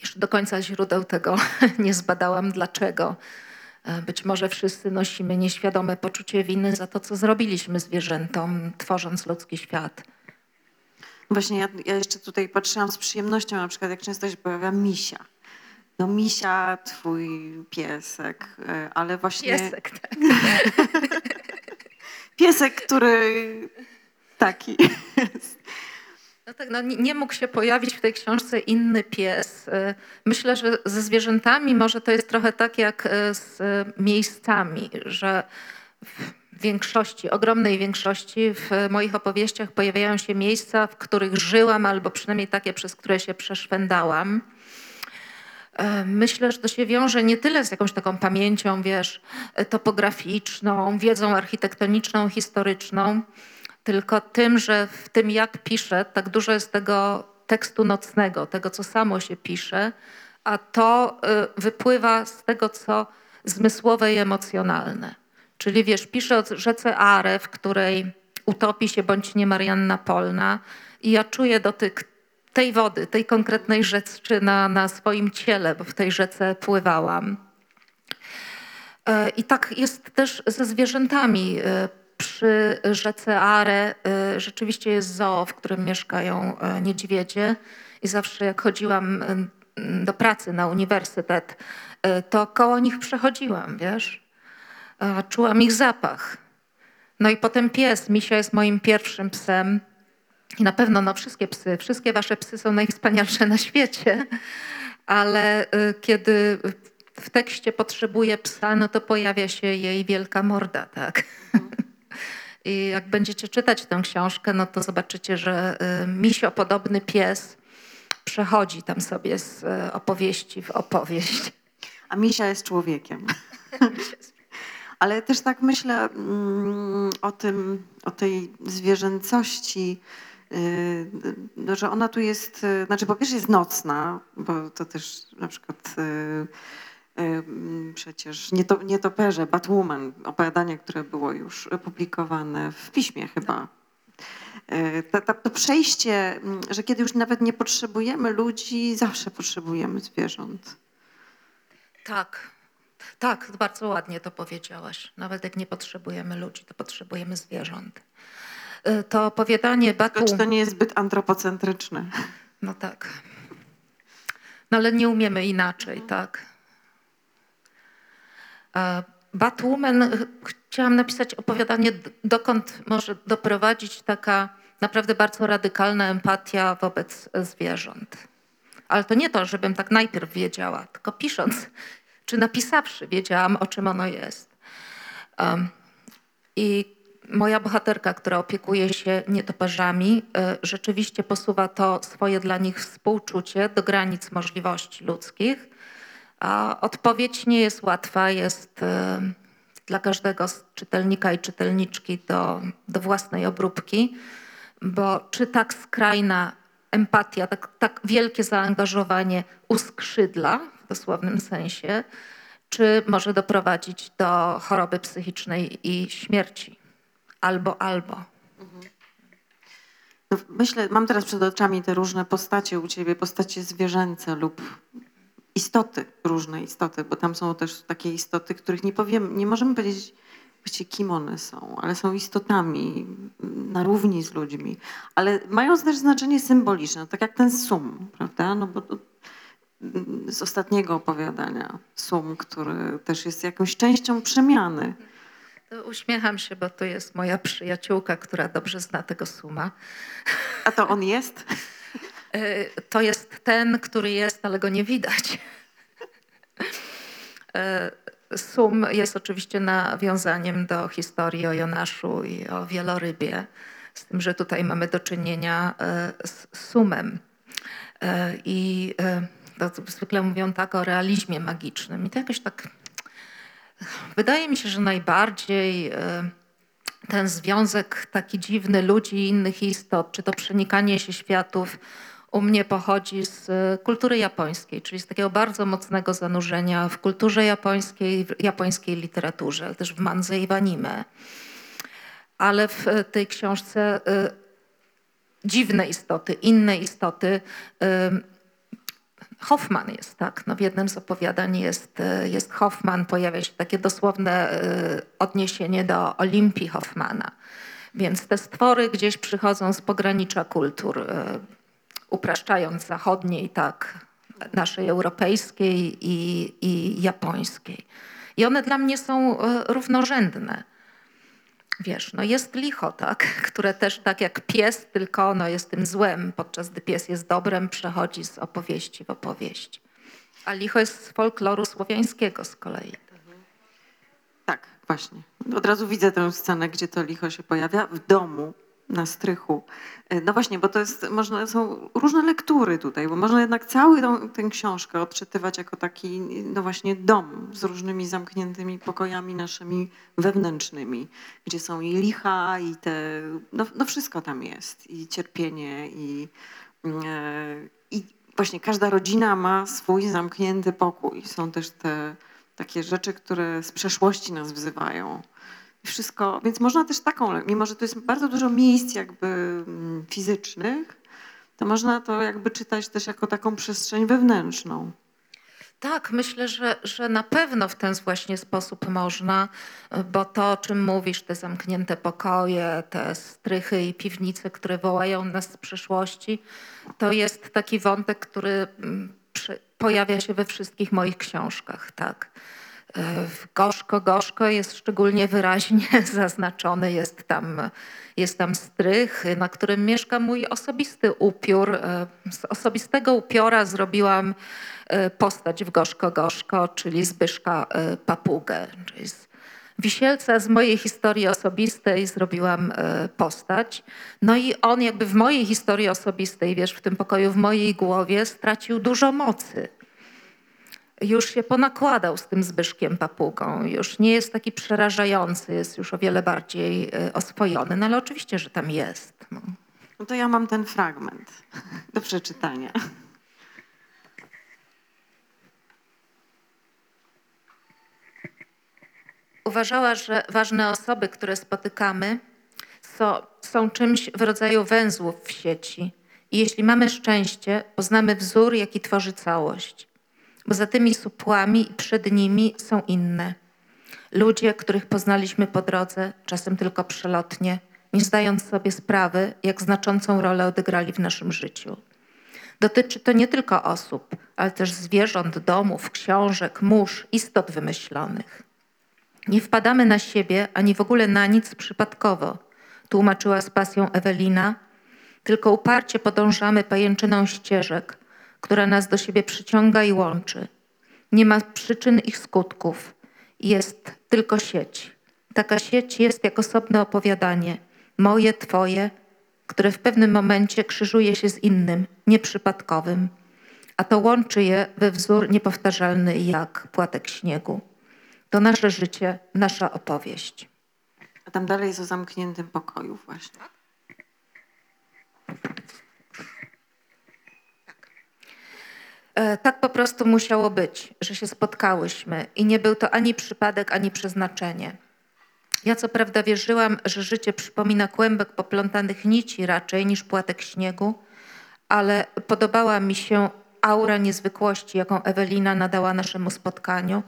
Jeszcze do końca źródeł tego nie zbadałam, dlaczego. E, Być może wszyscy nosimy nieświadome poczucie winy za to, co zrobiliśmy zwierzętom, tworząc ludzki świat. Właśnie ja, ja jeszcze tutaj patrzyłam z przyjemnością, na przykład jak często się pojawia misia. No misia, twój piesek, e, ale właśnie Piesek, tak. piesek, który taki jest. No tak, no nie, mógł się pojawić w tej książce inny pies. Y, Myślę, że ze zwierzętami może to jest trochę tak jak y, z miejscami, że w większości, ogromnej większości w moich opowieściach pojawiają się miejsca, w których żyłam, albo przynajmniej takie, przez które się przeszwendałam. E, Myślę, że to się wiąże nie tyle z jakąś taką pamięcią, wiesz, topograficzną, wiedzą architektoniczną, historyczną, tylko tym, że w tym, jak piszę, tak dużo jest tego tekstu nocnego, tego, co samo się pisze, a to y, wypływa z tego, co zmysłowe i emocjonalne. Czyli wiesz, piszę o rzece Are, w której utopi się bądź nie Marianna Polna i ja czuję dotyk tej wody, tej konkretnej rzeczy na, na swoim ciele, bo w tej rzece pływałam. E, I tak jest też ze zwierzętami. Przy rzece Are e, rzeczywiście jest zoo, w którym mieszkają e, niedźwiedzie. I zawsze jak chodziłam e, do pracy na uniwersytet, to koło nich przechodziłam, wiesz. Czułam ich zapach. No i potem pies. Misia jest moim pierwszym psem. I na pewno no, wszystkie psy, wszystkie wasze psy są najwspanialsze na świecie, ale y, kiedy w tekście potrzebuje psa, no to pojawia się jej wielka morda, tak? I jak będziecie czytać tę książkę, no to zobaczycie, że y, misio-podobny pies przechodzi tam sobie z y, opowieści w opowieść. A misia jest człowiekiem. Ale też tak myślę mm, o tym, o tej zwierzęcości, yy, no, że ona tu jest, znaczy po pierwsze jest nocna, bo to też na przykład przecież nieto, nietoperze, Batwoman, opowiadanie, które było już publikowane w piśmie chyba. Yy, ta, ta, to przejście, mm, że kiedy już nawet nie potrzebujemy ludzi, zawsze potrzebujemy zwierząt. Tak, Tak, bardzo ładnie to powiedziałaś. Nawet jak nie potrzebujemy ludzi, to potrzebujemy zwierząt. Y, To opowiadanie Batu... Tylko czy to nie jest zbyt antropocentryczne? No tak. No ale nie umiemy inaczej, tak. E, Batwoman, ch- chciałam napisać opowiadanie, dokąd może doprowadzić taka naprawdę bardzo radykalna empatia wobec e, zwierząt. Ale to nie to, żebym tak najpierw wiedziała, tylko pisząc, czy napisawszy, wiedziałam, o czym ono jest. I moja bohaterka, która opiekuje się nietoperzami, y, rzeczywiście posuwa to swoje dla nich współczucie do granic możliwości ludzkich. A odpowiedź nie jest łatwa, jest y, dla każdego z czytelnika i czytelniczki do, do własnej obróbki, bo czy tak skrajna empatia, tak, tak wielkie zaangażowanie uskrzydla w dosłownym sensie, czy może doprowadzić do choroby psychicznej i śmierci. Albo, albo. No, myślę, mam teraz przed oczami te różne postacie u ciebie, postacie zwierzęce lub istoty, różne istoty, bo tam są też takie istoty, których nie powiem, nie możemy powiedzieć właściwie kim one są, ale są istotami na równi z ludźmi, ale mają też znaczenie symboliczne, tak jak ten sum, prawda? No bo to, mm, z ostatniego opowiadania, sum, który też jest jakąś częścią przemiany. Uśmiecham się, bo to jest moja przyjaciółka, która dobrze zna tego suma. A to on jest? Y, To jest ten, który jest, ale go nie widać. Y, Sum jest oczywiście nawiązaniem do historii o Jonaszu i o wielorybie, z tym, że tutaj mamy do czynienia y, z sumem. I to zwykle mówią tak o realizmie magicznym. I to jakoś tak wydaje mi się, że najbardziej ten związek taki dziwny ludzi i innych istot, czy to przenikanie się światów, u mnie pochodzi z e, kultury japońskiej, czyli z takiego bardzo mocnego zanurzenia w kulturze japońskiej, w japońskiej literaturze, też w mandze i w anime. Ale w e, tej książce e, dziwne istoty, inne istoty. Hoffman jest, tak. No w jednym z opowiadań jest, jest Hoffman, pojawia się takie dosłowne odniesienie do Olimpii Hoffmana. Więc te stwory gdzieś przychodzą z pogranicza kultur, upraszczając zachodniej, tak, naszej europejskiej i, i japońskiej. I one dla mnie są e, równorzędne. Wiesz, no jest licho, tak, które też tak jak pies, tylko ono jest tym złem, podczas gdy pies jest dobrem, przechodzi z opowieści w opowieść. A licho jest z folkloru słowiańskiego z kolei. Tak, właśnie. Od razu widzę tę scenę, gdzie to licho się pojawia w domu, na strychu. E, No właśnie, bo to jest, można, są różne lektury tutaj, bo można jednak całą tą, tę książkę odczytywać jako taki, no właśnie, dom z różnymi zamkniętymi pokojami naszymi wewnętrznymi, gdzie są i licha, i te, no, no wszystko tam jest, i cierpienie, i, e, i właśnie każda rodzina ma swój zamknięty pokój. Są też te takie rzeczy, które z przeszłości nas wzywają. Wszystko, więc można też taką, mimo że to jest bardzo dużo miejsc jakby mm, fizycznych, to można to jakby czytać też jako taką przestrzeń wewnętrzną. Tak, myślę, że, że na pewno w ten właśnie sposób można, bo to, o czym mówisz, te zamknięte pokoje, te strychy i piwnice, które wołają nas z przeszłości, to jest taki wątek, który mm, pojawia się we wszystkich moich książkach, tak. Gorzko, Gorzko jest szczególnie wyraźnie zaznaczony, jest tam, jest tam strych, na którym mieszka mój osobisty upiór. E, Z osobistego upiora zrobiłam e, postać w Gorzko, Gorzko, czyli Zbyszka e, Papugę. Czyli z Wisielca z mojej historii osobistej zrobiłam postać. No i on jakby w mojej historii osobistej, wiesz, w tym pokoju w mojej głowie stracił dużo mocy już się ponakładał z tym Zbyszkiem Papugą, już nie jest taki przerażający, jest już o wiele bardziej y, oswojony, no ale oczywiście, że tam jest. No. No to ja mam ten fragment do przeczytania. Uważała, że ważne osoby, które spotykamy, są, są czymś w rodzaju węzłów w sieci. I jeśli mamy szczęście, poznamy wzór, jaki tworzy całość. Bo za tymi supłami i przed nimi są inne. Ludzie, których poznaliśmy po drodze, czasem tylko przelotnie, nie zdając sobie sprawy, jak znaczącą rolę odegrali w naszym życiu. Dotyczy to nie tylko osób, ale też zwierząt, domów, książek, mórz, istot wymyślonych. Nie wpadamy na siebie ani w ogóle na nic przypadkowo, tłumaczyła z pasją Ewelina, tylko uparcie podążamy pajęczyną ścieżek, która nas do siebie przyciąga i łączy. Nie ma przyczyn ich skutków. Jest tylko sieć. Taka sieć jest jak osobne opowiadanie, moje, twoje, które w pewnym momencie krzyżuje się z innym, nieprzypadkowym, a to łączy je we wzór niepowtarzalny jak płatek śniegu. To nasze życie, nasza opowieść. A tam dalej jest o zamkniętym pokoju właśnie. E, Tak po prostu musiało być, że się spotkałyśmy i nie był to ani przypadek, ani przeznaczenie. Ja co prawda wierzyłam, że życie przypomina kłębek poplątanych nici raczej niż płatek śniegu, ale podobała mi się aura niezwykłości, jaką Ewelina nadała naszemu spotkaniu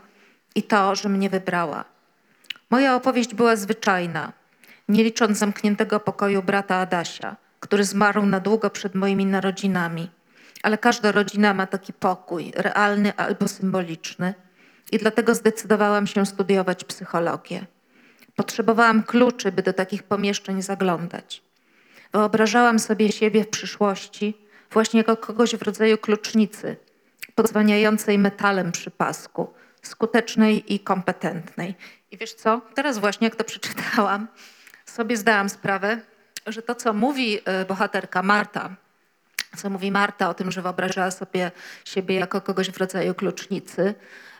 i to, że mnie wybrała. Moja opowieść była zwyczajna, nie licząc zamkniętego pokoju brata Adasia, który zmarł na długo przed moimi narodzinami. Ale każda rodzina ma taki pokój, realny albo symboliczny, i dlatego zdecydowałam się studiować psychologię. Potrzebowałam kluczy, by do takich pomieszczeń zaglądać. Wyobrażałam sobie siebie w przyszłości właśnie jako kogoś w rodzaju klucznicy, podzwaniającej metalem przy pasku, skutecznej i kompetentnej. I wiesz co? Teraz właśnie, jak to przeczytałam, sobie zdałam sprawę, że to, co mówi e, bohaterka Marta, co mówi Marta o tym, że wyobrażała sobie siebie jako kogoś w rodzaju klucznicy,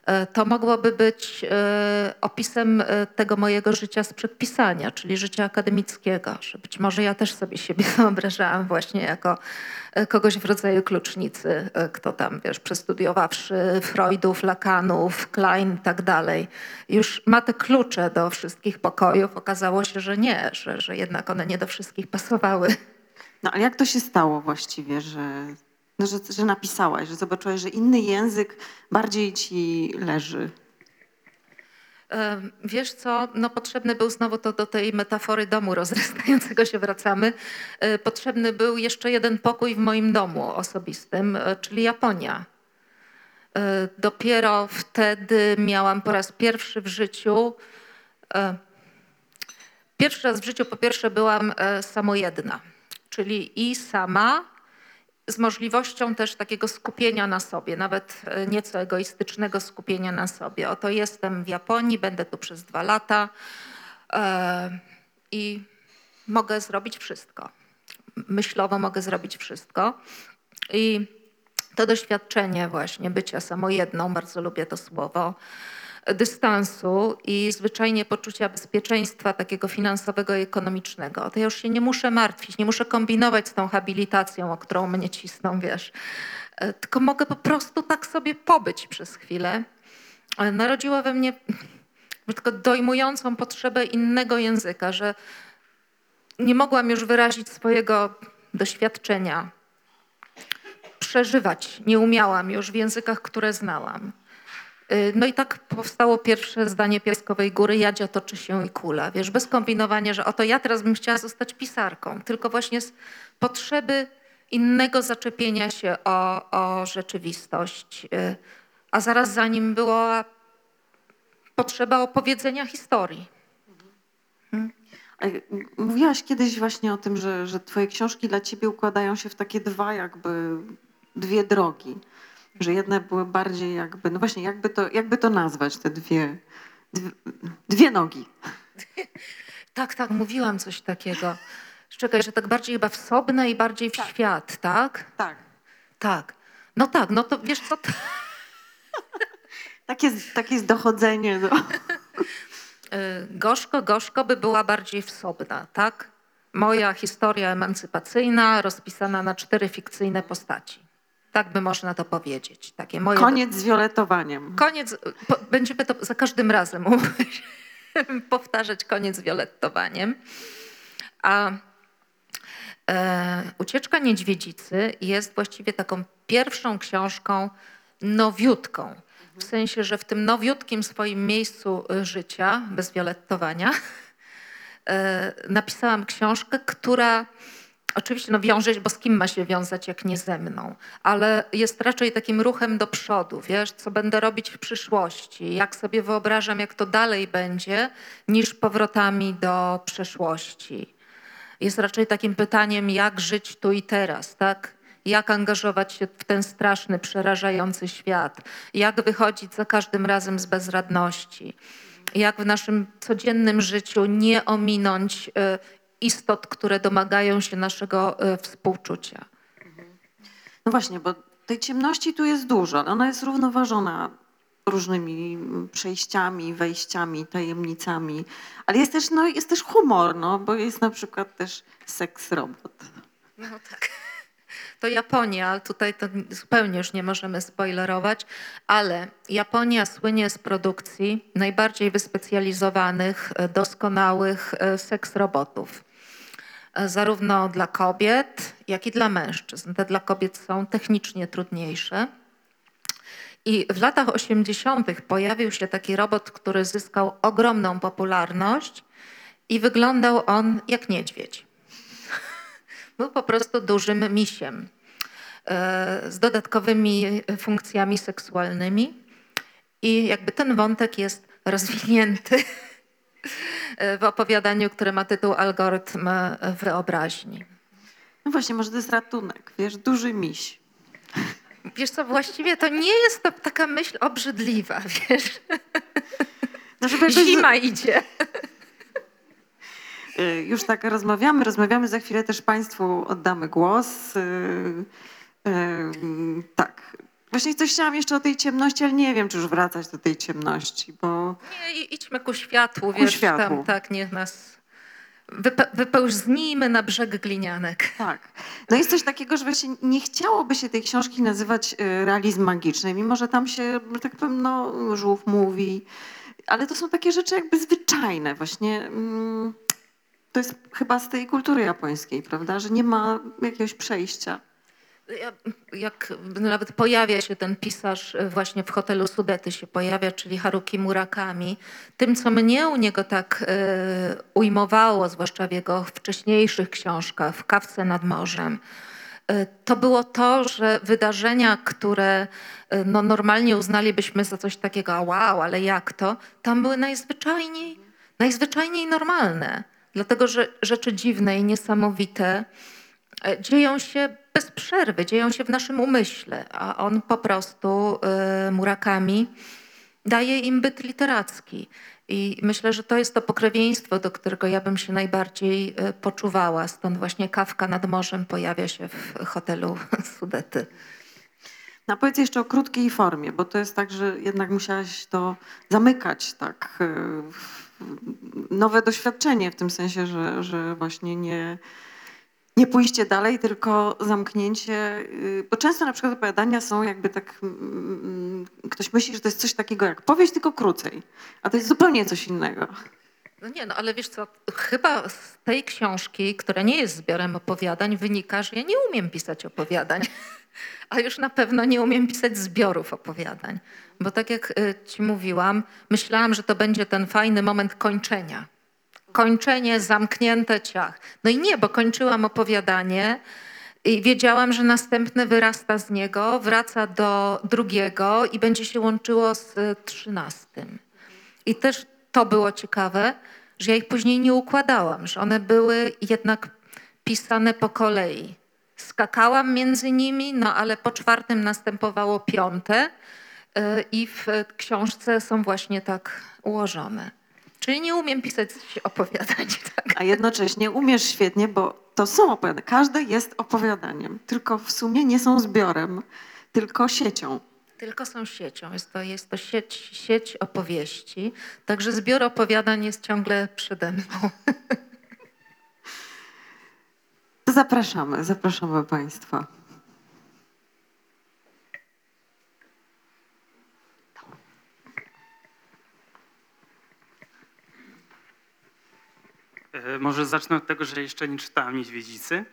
e, to mogłoby być e, opisem e, tego mojego życia sprzed pisania, czyli życia akademickiego, że być może ja też sobie siebie wyobrażałam właśnie jako kogoś w rodzaju klucznicy, kto tam, wiesz, przestudiowawszy Freudów, Lacanów, Klein i tak dalej, już ma te klucze do wszystkich pokojów. Okazało się, że nie, że, że jednak one nie do wszystkich pasowały. No ale jak to się stało właściwie, że, no, że, że napisałaś, że zobaczyłaś, że inny język bardziej ci leży? Wiesz co, no potrzebny był znowu to do tej metafory domu rozrastającego się wracamy. e, Potrzebny był jeszcze jeden pokój w moim domu osobistym, e, czyli Japonia. E, Dopiero wtedy miałam po raz pierwszy w życiu. Pierwszy raz w życiu po pierwsze byłam samojedna, czyli i sama, z możliwością też takiego skupienia na sobie, nawet e, nieco egoistycznego skupienia na sobie. Oto jestem w Japonii, będę tu przez dwa lata e, i mogę zrobić wszystko. Myślowo mogę zrobić wszystko. I to doświadczenie właśnie bycia samojedną, bardzo lubię to słowo, dystansu i zwyczajnie poczucia bezpieczeństwa takiego finansowego i ekonomicznego. To ja już się nie muszę martwić, nie muszę kombinować z tą habilitacją, o którą mnie cisną, wiesz. E, Tylko mogę po prostu tak sobie pobyć przez chwilę. Ale Narodziło we mnie tylko dojmującą potrzebę innego języka, że nie mogłam już wyrazić swojego doświadczenia, przeżywać nie umiałam już w językach, które znałam. Y, No i tak powstało pierwsze zdanie Piaskowej Góry, Jadzia toczy się i kula. Wiesz, bez kombinowania, że oto ja teraz bym chciała zostać pisarką, tylko właśnie z potrzeby innego zaczepienia się o, o rzeczywistość. Y, A zaraz za nim była potrzeba opowiedzenia historii. A Mówiłaś kiedyś właśnie o tym, że, że twoje książki dla ciebie układają się w takie dwa jakby, dwie drogi. Że jedne były bardziej jakby, no właśnie, jakby to, jakby to nazwać, te dwie, dwie, dwie nogi. Tak, tak, mówiłam coś takiego. Czekaj, że tak bardziej chyba wsobne i bardziej w świat, tak? Tak. Tak. No tak, no to wiesz co, to, Takie, takie jest dochodzenie do... y, gorzko, gorzko by była bardziej wsobna, tak? Moja historia emancypacyjna rozpisana na cztery fikcyjne postaci. Tak by można to powiedzieć. Takie moje Koniec z fioletowaniem. Koniec, po, będziemy to za każdym razem powtarzać koniec z violettowaniem. A e, Ucieczka Niedźwiedzicy jest właściwie taką pierwszą książką nowiutką. W sensie, że w tym nowiutkim swoim miejscu y, życia, bez violettowania, e, napisałam książkę, która oczywiście no, wiąże bo z kim ma się wiązać, jak nie ze mną, ale jest raczej takim ruchem do przodu, wiesz, co będę robić w przyszłości, jak sobie wyobrażam, jak to dalej będzie, niż powrotami do przeszłości. Jest raczej takim pytaniem, jak żyć tu i teraz, tak? Jak angażować się w ten straszny, przerażający świat? Jak wychodzić za każdym razem z bezradności? Jak w naszym codziennym życiu nie ominąć e, istot, które domagają się naszego e, współczucia? No właśnie, bo tej ciemności tu jest dużo. ale Ona jest równoważona różnymi mm, przejściami, wejściami, tajemnicami, ale jest też, no, jest też humor, no, bo jest na przykład też seks robot. No tak. To Japonia, ale tutaj to zupełnie już nie możemy spoilerować, ale Japonia słynie z produkcji najbardziej wyspecjalizowanych, e, doskonałych e, seks robotów. E, Zarówno dla kobiet, jak i dla mężczyzn. Te dla kobiet są technicznie trudniejsze. I w latach 80. pojawił się taki robot, który zyskał ogromną popularność i wyglądał on jak niedźwiedź. Był po prostu dużym misiem e, z dodatkowymi funkcjami seksualnymi. I jakby ten wątek jest rozwinięty w opowiadaniu, które ma tytuł Algorytm wyobraźni. No właśnie, może to jest ratunek, wiesz, duży miś. Wiesz co, właściwie to nie jest to taka myśl obrzydliwa, wiesz. No, żeby Zima idzie. Y, Już tak rozmawiamy, rozmawiamy, za chwilę też Państwu oddamy głos. Y, y, Tak. Właśnie coś chciałam jeszcze o tej ciemności, ale nie wiem, czy już wracać do tej ciemności, bo Nie, idźmy ku światłu, wiesz, światłu. tam tak, niech nas wype- wypełznijmy na brzeg glinianek. tak. No jest coś takiego, że właśnie nie chciałoby się tej książki nazywać y, realizm magiczny, mimo że tam się, tak powiem, no, żółw mówi, ale to są takie rzeczy jakby zwyczajne właśnie. mm, To jest chyba z tej kultury japońskiej, prawda, że nie ma jakiegoś przejścia. Ja, jak nawet pojawia się ten pisarz e, właśnie w hotelu Sudety się pojawia, czyli Haruki Murakami, tym, co mnie u niego tak e, ujmowało, zwłaszcza w jego wcześniejszych książkach, w Kawce nad morzem, e, to było to, że wydarzenia, które no, normalnie uznalibyśmy za coś takiego, wow, ale jak to, tam były najzwyczajniej, najzwyczajniej normalne. Dlatego, że rzeczy dziwne i niesamowite dzieją się bez przerwy, dzieją się w naszym umyśle, a on po prostu, e, Murakami, daje im byt literacki. I myślę, że to jest to pokrewieństwo, do którego ja bym się najbardziej e, poczuwała. Stąd właśnie kawka nad morzem pojawia się w hotelu Sudety. No powiedz jeszcze o krótkiej formie, bo to jest tak, że jednak musiałaś to zamykać, tak, y, nowe doświadczenie w tym sensie, że, że właśnie nie, nie pójście dalej, tylko zamknięcie, y, bo często na przykład opowiadania są jakby tak, mm, ktoś myśli, że to jest coś takiego jak powieść, tylko krócej, a to jest zupełnie coś innego. No nie, no ale wiesz co, chyba z tej książki, która nie jest zbiorem opowiadań, wynika, że ja nie umiem pisać opowiadań. A już na pewno nie umiem pisać zbiorów opowiadań. Bo tak jak y, ci mówiłam, myślałam, że to będzie ten fajny moment kończenia. Kończenie, zamknięte ciach. No i nie, bo kończyłam opowiadanie i wiedziałam, że następne wyrasta z niego, wraca do drugiego i będzie się łączyło z trzynastym. I też to było ciekawe, że ja ich później nie układałam, że one były jednak pisane po kolei. Skakałam między nimi, no ale po czwartym następowało piąte y, i w książce są właśnie tak ułożone. Czyli nie umiem pisać opowiadań. Tak? A jednocześnie umiesz świetnie, bo to są opowiadania, każde jest opowiadaniem, tylko w sumie nie są zbiorem, tylko siecią. Tylko są siecią. Jest to, jest to sieć, sieć opowieści. Także zbiór opowiadań jest ciągle przede mną. Zapraszamy, zapraszamy Państwa. Może zacznę od tego, że jeszcze nie czytałem Niedźwiedzicy,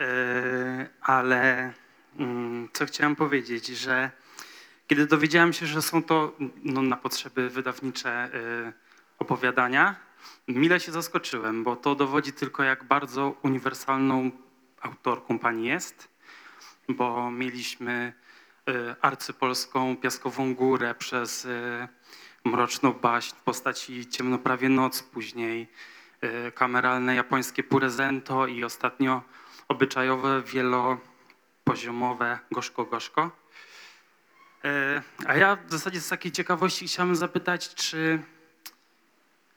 E, ale mm, co chciałem powiedzieć, że Kiedy dowiedziałem się, że są to no, na potrzeby wydawnicze y, opowiadania, mile się zaskoczyłem, bo to dowodzi tylko, jak bardzo uniwersalną autorką pani jest, bo mieliśmy arcypolską Piaskową Górę przez Mroczną Baśń w postaci Ciemnoprawie Noc, później kameralne japońskie Purezento i ostatnio obyczajowe wielopoziomowe Gorzko Gorzko. E, A ja w zasadzie z takiej ciekawości chciałem zapytać, czy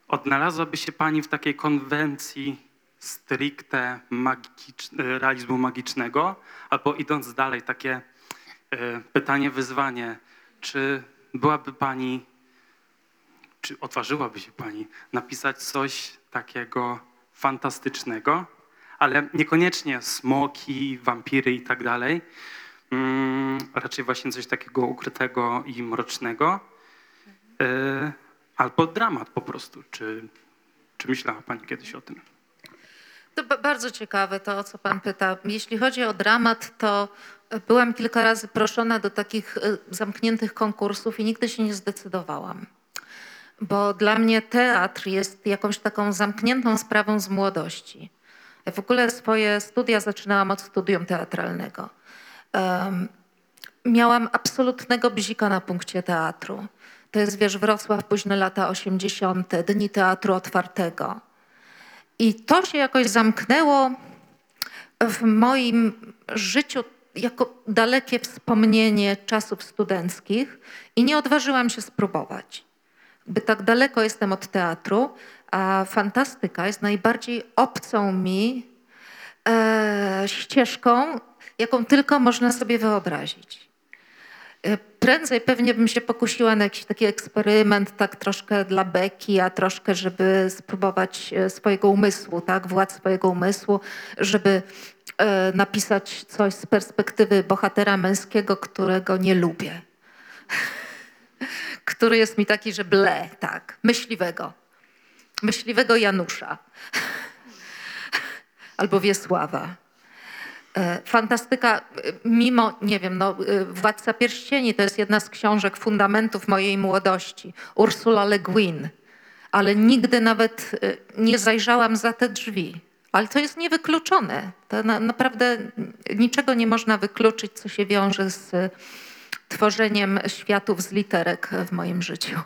odnalazłaby się Pani w takiej konwencji stricte magicz, e, realizmu magicznego, albo idąc dalej, takie pytanie, wyzwanie, czy byłaby Pani, czy odważyłaby się Pani napisać coś takiego fantastycznego, ale niekoniecznie smoki, wampiry i tak dalej, Mm, raczej właśnie coś takiego ukrytego i mrocznego. E, albo dramat po prostu. Czy, czy myślała Pani kiedyś o tym? To ba- bardzo ciekawe to, o co pan pyta. Jeśli chodzi o dramat, to byłam kilka razy proszona do takich e, zamkniętych konkursów i nigdy się nie zdecydowałam. Bo dla mnie teatr jest jakąś taką zamkniętą sprawą z młodości. W ogóle swoje studia zaczynałam od studium teatralnego. Em, miałam absolutnego bzika na punkcie teatru. To jest, wiesz, Wrocław, późne lata 80., Dni Teatru Otwartego. I to się jakoś zamknęło w moim życiu jako dalekie wspomnienie czasów studenckich i nie odważyłam się spróbować. By tak daleko jestem od teatru, a fantastyka jest najbardziej obcą mi e, ścieżką, jaką tylko można sobie wyobrazić. E, Prędzej pewnie bym się pokusiła na jakiś taki eksperyment, tak troszkę dla beki, a troszkę, żeby spróbować e, swojego umysłu, tak, władz swojego umysłu, żeby e, napisać coś z perspektywy bohatera męskiego, którego nie lubię. Który jest mi taki, że ble, tak, myśliwego. Myśliwego Janusza. Albo Wiesława. E, Fantastyka, e, mimo, nie wiem, no, e, Władca Pierścieni to jest jedna z książek, fundamentów mojej młodości. Ursula Le Guin. Ale nigdy nawet nie zajrzałam za te drzwi. Ale to jest niewykluczone. To na, naprawdę niczego nie można wykluczyć, co się wiąże z tworzeniem światów z literek w moim życiu.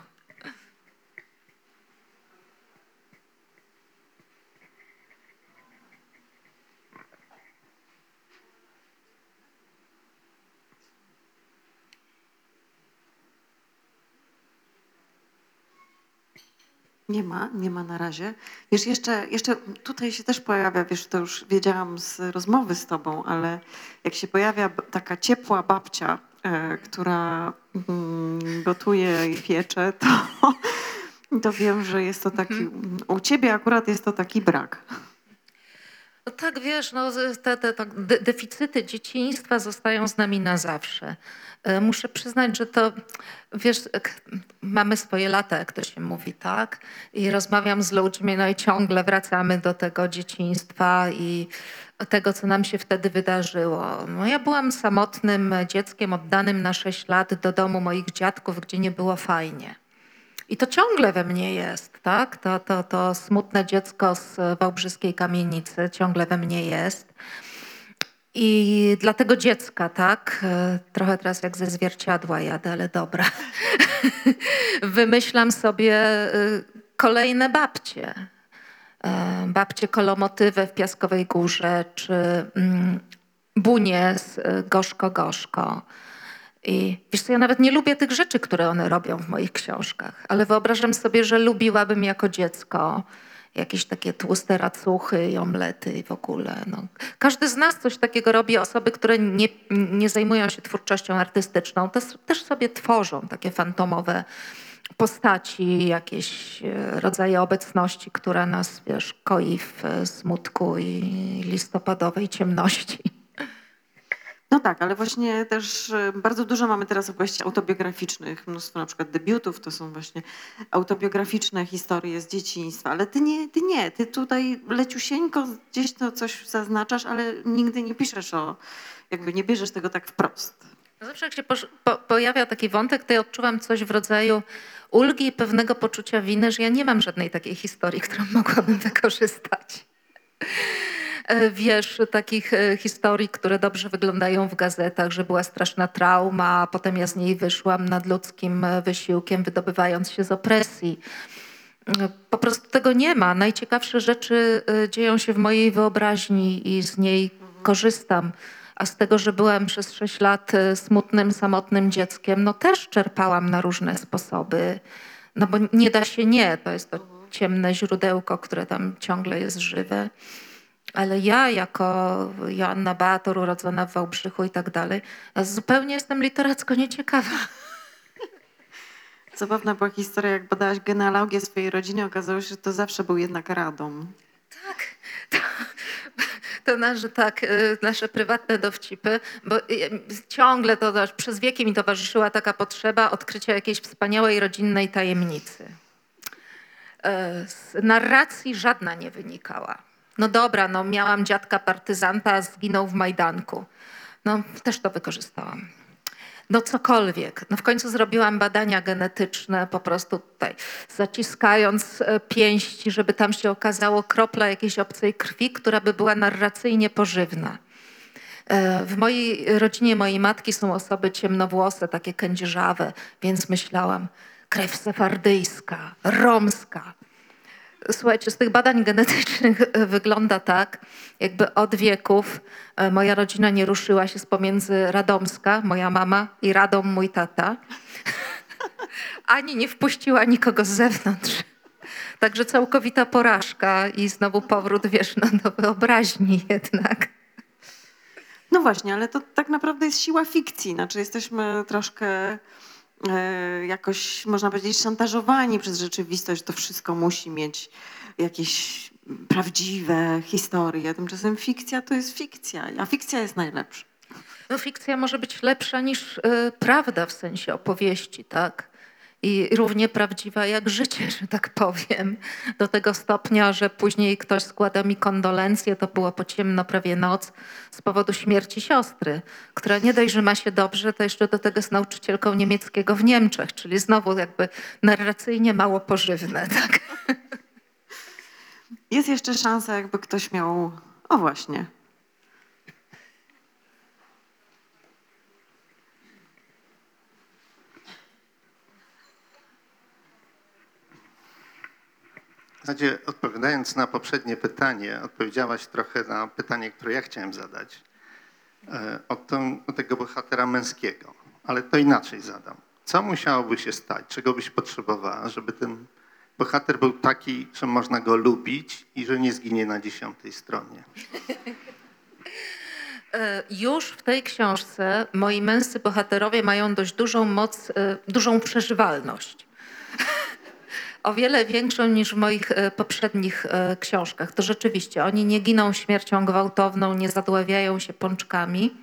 Nie ma, nie ma na razie. Wiesz, jeszcze, jeszcze tutaj się też pojawia, wiesz, to już wiedziałam z rozmowy z tobą, ale jak się pojawia taka ciepła babcia, która mm, gotuje i piecze, to, to wiem, że jest to taki, u ciebie akurat jest to taki brak. No tak, wiesz, no, z- te, te tak de- deficyty dzieciństwa zostają z nami na zawsze. E, Muszę przyznać, że to, wiesz, mamy swoje lata, jak to się mówi, tak? I rozmawiam z ludźmi, no i ciągle wracamy do tego dzieciństwa i tego, co nam się wtedy wydarzyło. No, ja byłam samotnym dzieckiem oddanym na 6 lat do domu moich dziadków, gdzie nie było fajnie. I to ciągle we mnie jest, tak? To, to, to smutne dziecko z wałbrzyskiej kamienicy ciągle we mnie jest. I dla tego dziecka, tak, trochę teraz jak ze zwierciadła jadę, ale dobra, wymyślam sobie e, kolejne babcie. E, Babcie kolomotywę w Piaskowej Górze, czy mm, Bunie z e, Gorzko Gorzko. I wiesz co, ja nawet nie lubię tych rzeczy, które one robią w moich książkach, ale wyobrażam sobie, że lubiłabym jako dziecko jakieś takie tłuste racuchy i omlety i w ogóle. No. Każdy z nas coś takiego robi. Osoby, które nie, nie zajmują się twórczością artystyczną, też sobie tworzą takie fantomowe postaci, jakieś e, rodzaje obecności, która nas, wiesz, koi w e, smutku i listopadowej ciemności. No tak, ale właśnie też e, bardzo dużo mamy teraz opowieści autobiograficznych, mnóstwo na przykład debiutów, to są właśnie autobiograficzne historie z dzieciństwa, ale ty nie, ty nie, ty tutaj leciusieńko gdzieś to coś zaznaczasz, ale nigdy nie piszesz o, jakby nie bierzesz tego tak wprost. Zawsze jak się po, pojawia taki wątek, to ja odczuwam coś w rodzaju ulgi i pewnego poczucia winy, że ja nie mam żadnej takiej historii, którą mogłabym wykorzystać. E, Wiesz, takich e, historii, które dobrze wyglądają w gazetach, że była straszna trauma, a potem ja z niej wyszłam nadludzkim e, wysiłkiem, wydobywając się z opresji. Po prostu tego nie ma. Najciekawsze rzeczy dzieją się w mojej wyobraźni i z niej korzystam. A z tego, że byłam przez sześć lat e, smutnym, samotnym dzieckiem, no też czerpałam na różne sposoby. No bo nie da się nie, to jest to ciemne źródełko, które tam ciągle jest żywe. Ale ja, jako Joanna Beator, urodzona w Wałbrzychu i tak dalej, zupełnie jestem literacko nieciekawa. Zabawna była historia, jak badałaś genealogię swojej rodziny, okazało się, że to zawsze był jednak Radom. To, nasze, tak, y, nasze prywatne dowcipy, bo y, ciągle to przez wieki mi towarzyszyła taka potrzeba odkrycia jakiejś wspaniałej rodzinnej tajemnicy. E, Z narracji żadna nie wynikała. No dobra, no miałam dziadka partyzanta, zginął w Majdanku. No też to wykorzystałam. No cokolwiek. No w końcu zrobiłam badania genetyczne, po prostu tutaj zaciskając e, pięści, żeby tam się okazało kropla jakiejś obcej krwi, która by była narracyjnie pożywna. E, W mojej rodzinie mojej matki są osoby ciemnowłose, takie kędzierzawe, więc myślałam, krew sefardyjska, romska. Słuchajcie, z tych badań genetycznych e, wygląda tak, jakby od wieków e, moja rodzina nie ruszyła się z pomiędzy Radomska, moja mama, i Radom, mój tata, ani nie wpuściła nikogo z zewnątrz. Także całkowita porażka i znowu powrót, wiesz, no, do wyobraźni jednak. No właśnie, ale to tak naprawdę jest siła fikcji. Znaczy jesteśmy troszkę jakoś, można powiedzieć, szantażowani przez rzeczywistość. To wszystko musi mieć jakieś prawdziwe historie. Tymczasem fikcja to jest fikcja, a fikcja jest najlepsza. No, fikcja może być lepsza niż y, prawda w sensie opowieści, tak? I równie prawdziwa jak życie, że tak powiem. Do tego stopnia, że później ktoś składa mi kondolencje, to było po ciemno prawie noc, z powodu śmierci siostry, która nie dość, że ma się dobrze, to jeszcze do tego jest nauczycielką niemieckiego w Niemczech, czyli znowu jakby narracyjnie mało pożywne, tak? Jest jeszcze szansa, jakby ktoś miał. O właśnie. W zasadzie odpowiadając na poprzednie pytanie, odpowiedziałaś trochę na pytanie, które ja chciałem zadać. E, O, tą, o tego bohatera męskiego. Ale to inaczej zadam. Co musiałoby się stać, czego byś potrzebowała, żeby ten bohater był taki, że można go lubić i że nie zginie na dziesiątej stronie? E, Już w tej książce moi męscy bohaterowie mają dość dużą moc, e, dużą przeżywalność. O wiele większą niż w moich e, poprzednich e, książkach. To rzeczywiście, oni nie giną śmiercią gwałtowną, nie zadławiają się pączkami.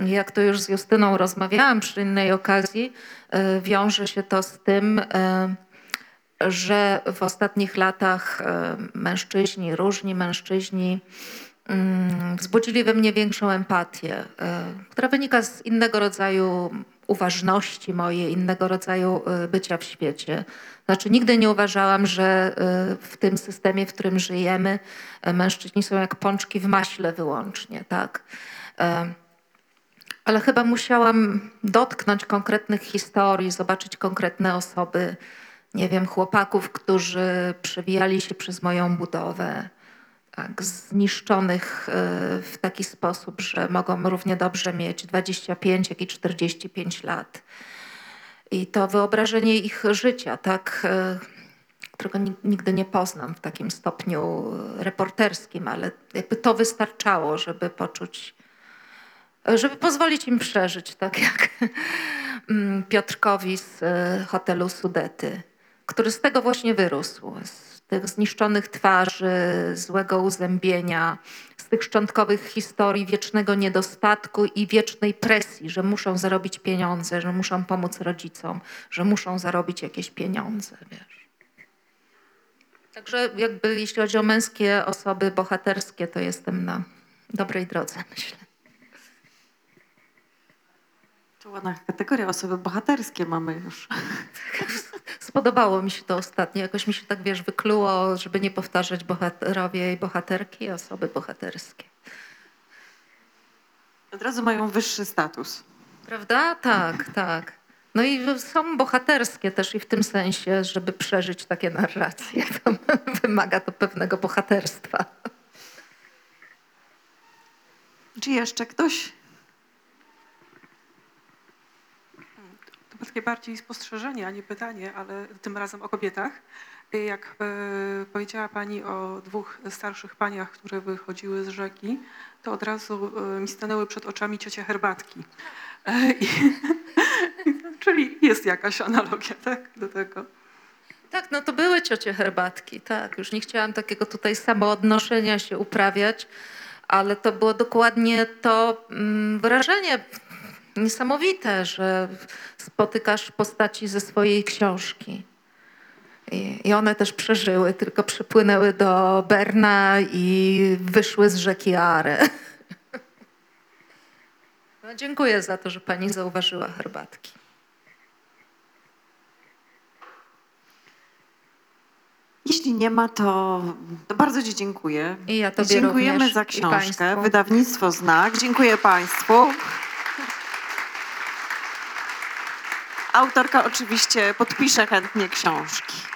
Jak to już z Justyną rozmawiałam przy innej okazji, e, wiąże się to z tym, że w ostatnich latach mężczyźni, różni mężczyźni, mm, wzbudzili we mnie większą empatię, która wynika z innego rodzaju uważności mojej, innego rodzaju e, bycia w świecie. Znaczy, nigdy nie uważałam, że e, w tym systemie, w którym żyjemy, e, mężczyźni są jak pączki w maśle wyłącznie, tak? Ale chyba musiałam dotknąć konkretnych historii, zobaczyć konkretne osoby, nie wiem, chłopaków, którzy przewijali się przez moją budowę, tak, zniszczonych e, w taki sposób, że mogą równie dobrze mieć 25, jak i 45 lat. I to wyobrażenie ich życia, tak, e, którego ni- nigdy nie poznam w takim stopniu reporterskim, ale jakby to wystarczało, żeby poczuć, żeby pozwolić im przeżyć, tak jak mm, Piotrkowi z e, hotelu Sudety, który z tego właśnie wyrósł. Z tych zniszczonych twarzy, złego uzębienia, z tych szczątkowych historii wiecznego niedostatku i wiecznej presji, że muszą zarobić pieniądze, że muszą pomóc rodzicom, że muszą zarobić jakieś pieniądze, wiesz. Także jakby jeśli chodzi o męskie osoby bohaterskie, to jestem na dobrej drodze, myślę. To ładna kategoria, osoby bohaterskie mamy już. Spodobało mi się to ostatnio. Jakoś mi się tak, wiesz, wykluło, żeby nie powtarzać bohaterowie i bohaterki, osoby bohaterskie. Od razu mają wyższy status. Prawda? Tak, tak. No i są bohaterskie też i w tym sensie, żeby przeżyć takie narracje. To wymaga to pewnego bohaterstwa. Czy jeszcze ktoś? Takie bardziej spostrzeżenie, a nie pytanie, ale tym razem o kobietach. Jak e, powiedziała Pani o dwóch starszych paniach, które wychodziły z rzeki, to od razu e, mi stanęły przed oczami ciocie herbatki. I, czyli jest jakaś analogia tak, do tego. Tak, no to były ciocie herbatki, tak. Już nie chciałam takiego tutaj samoodnoszenia się uprawiać, ale to było dokładnie to mm, wrażenie niesamowite, że spotykasz postaci ze swojej książki. I, one też przeżyły, tylko przypłynęły do Berna i wyszły z rzeki Are. No, dziękuję za to, że pani zauważyła herbatki. Jeśli nie ma, to, to bardzo Ci dziękuję. I ja tobie Dziękujemy za książkę. Wydawnictwo Znak. Dziękuję Państwu. Autorka oczywiście podpisze chętnie książki.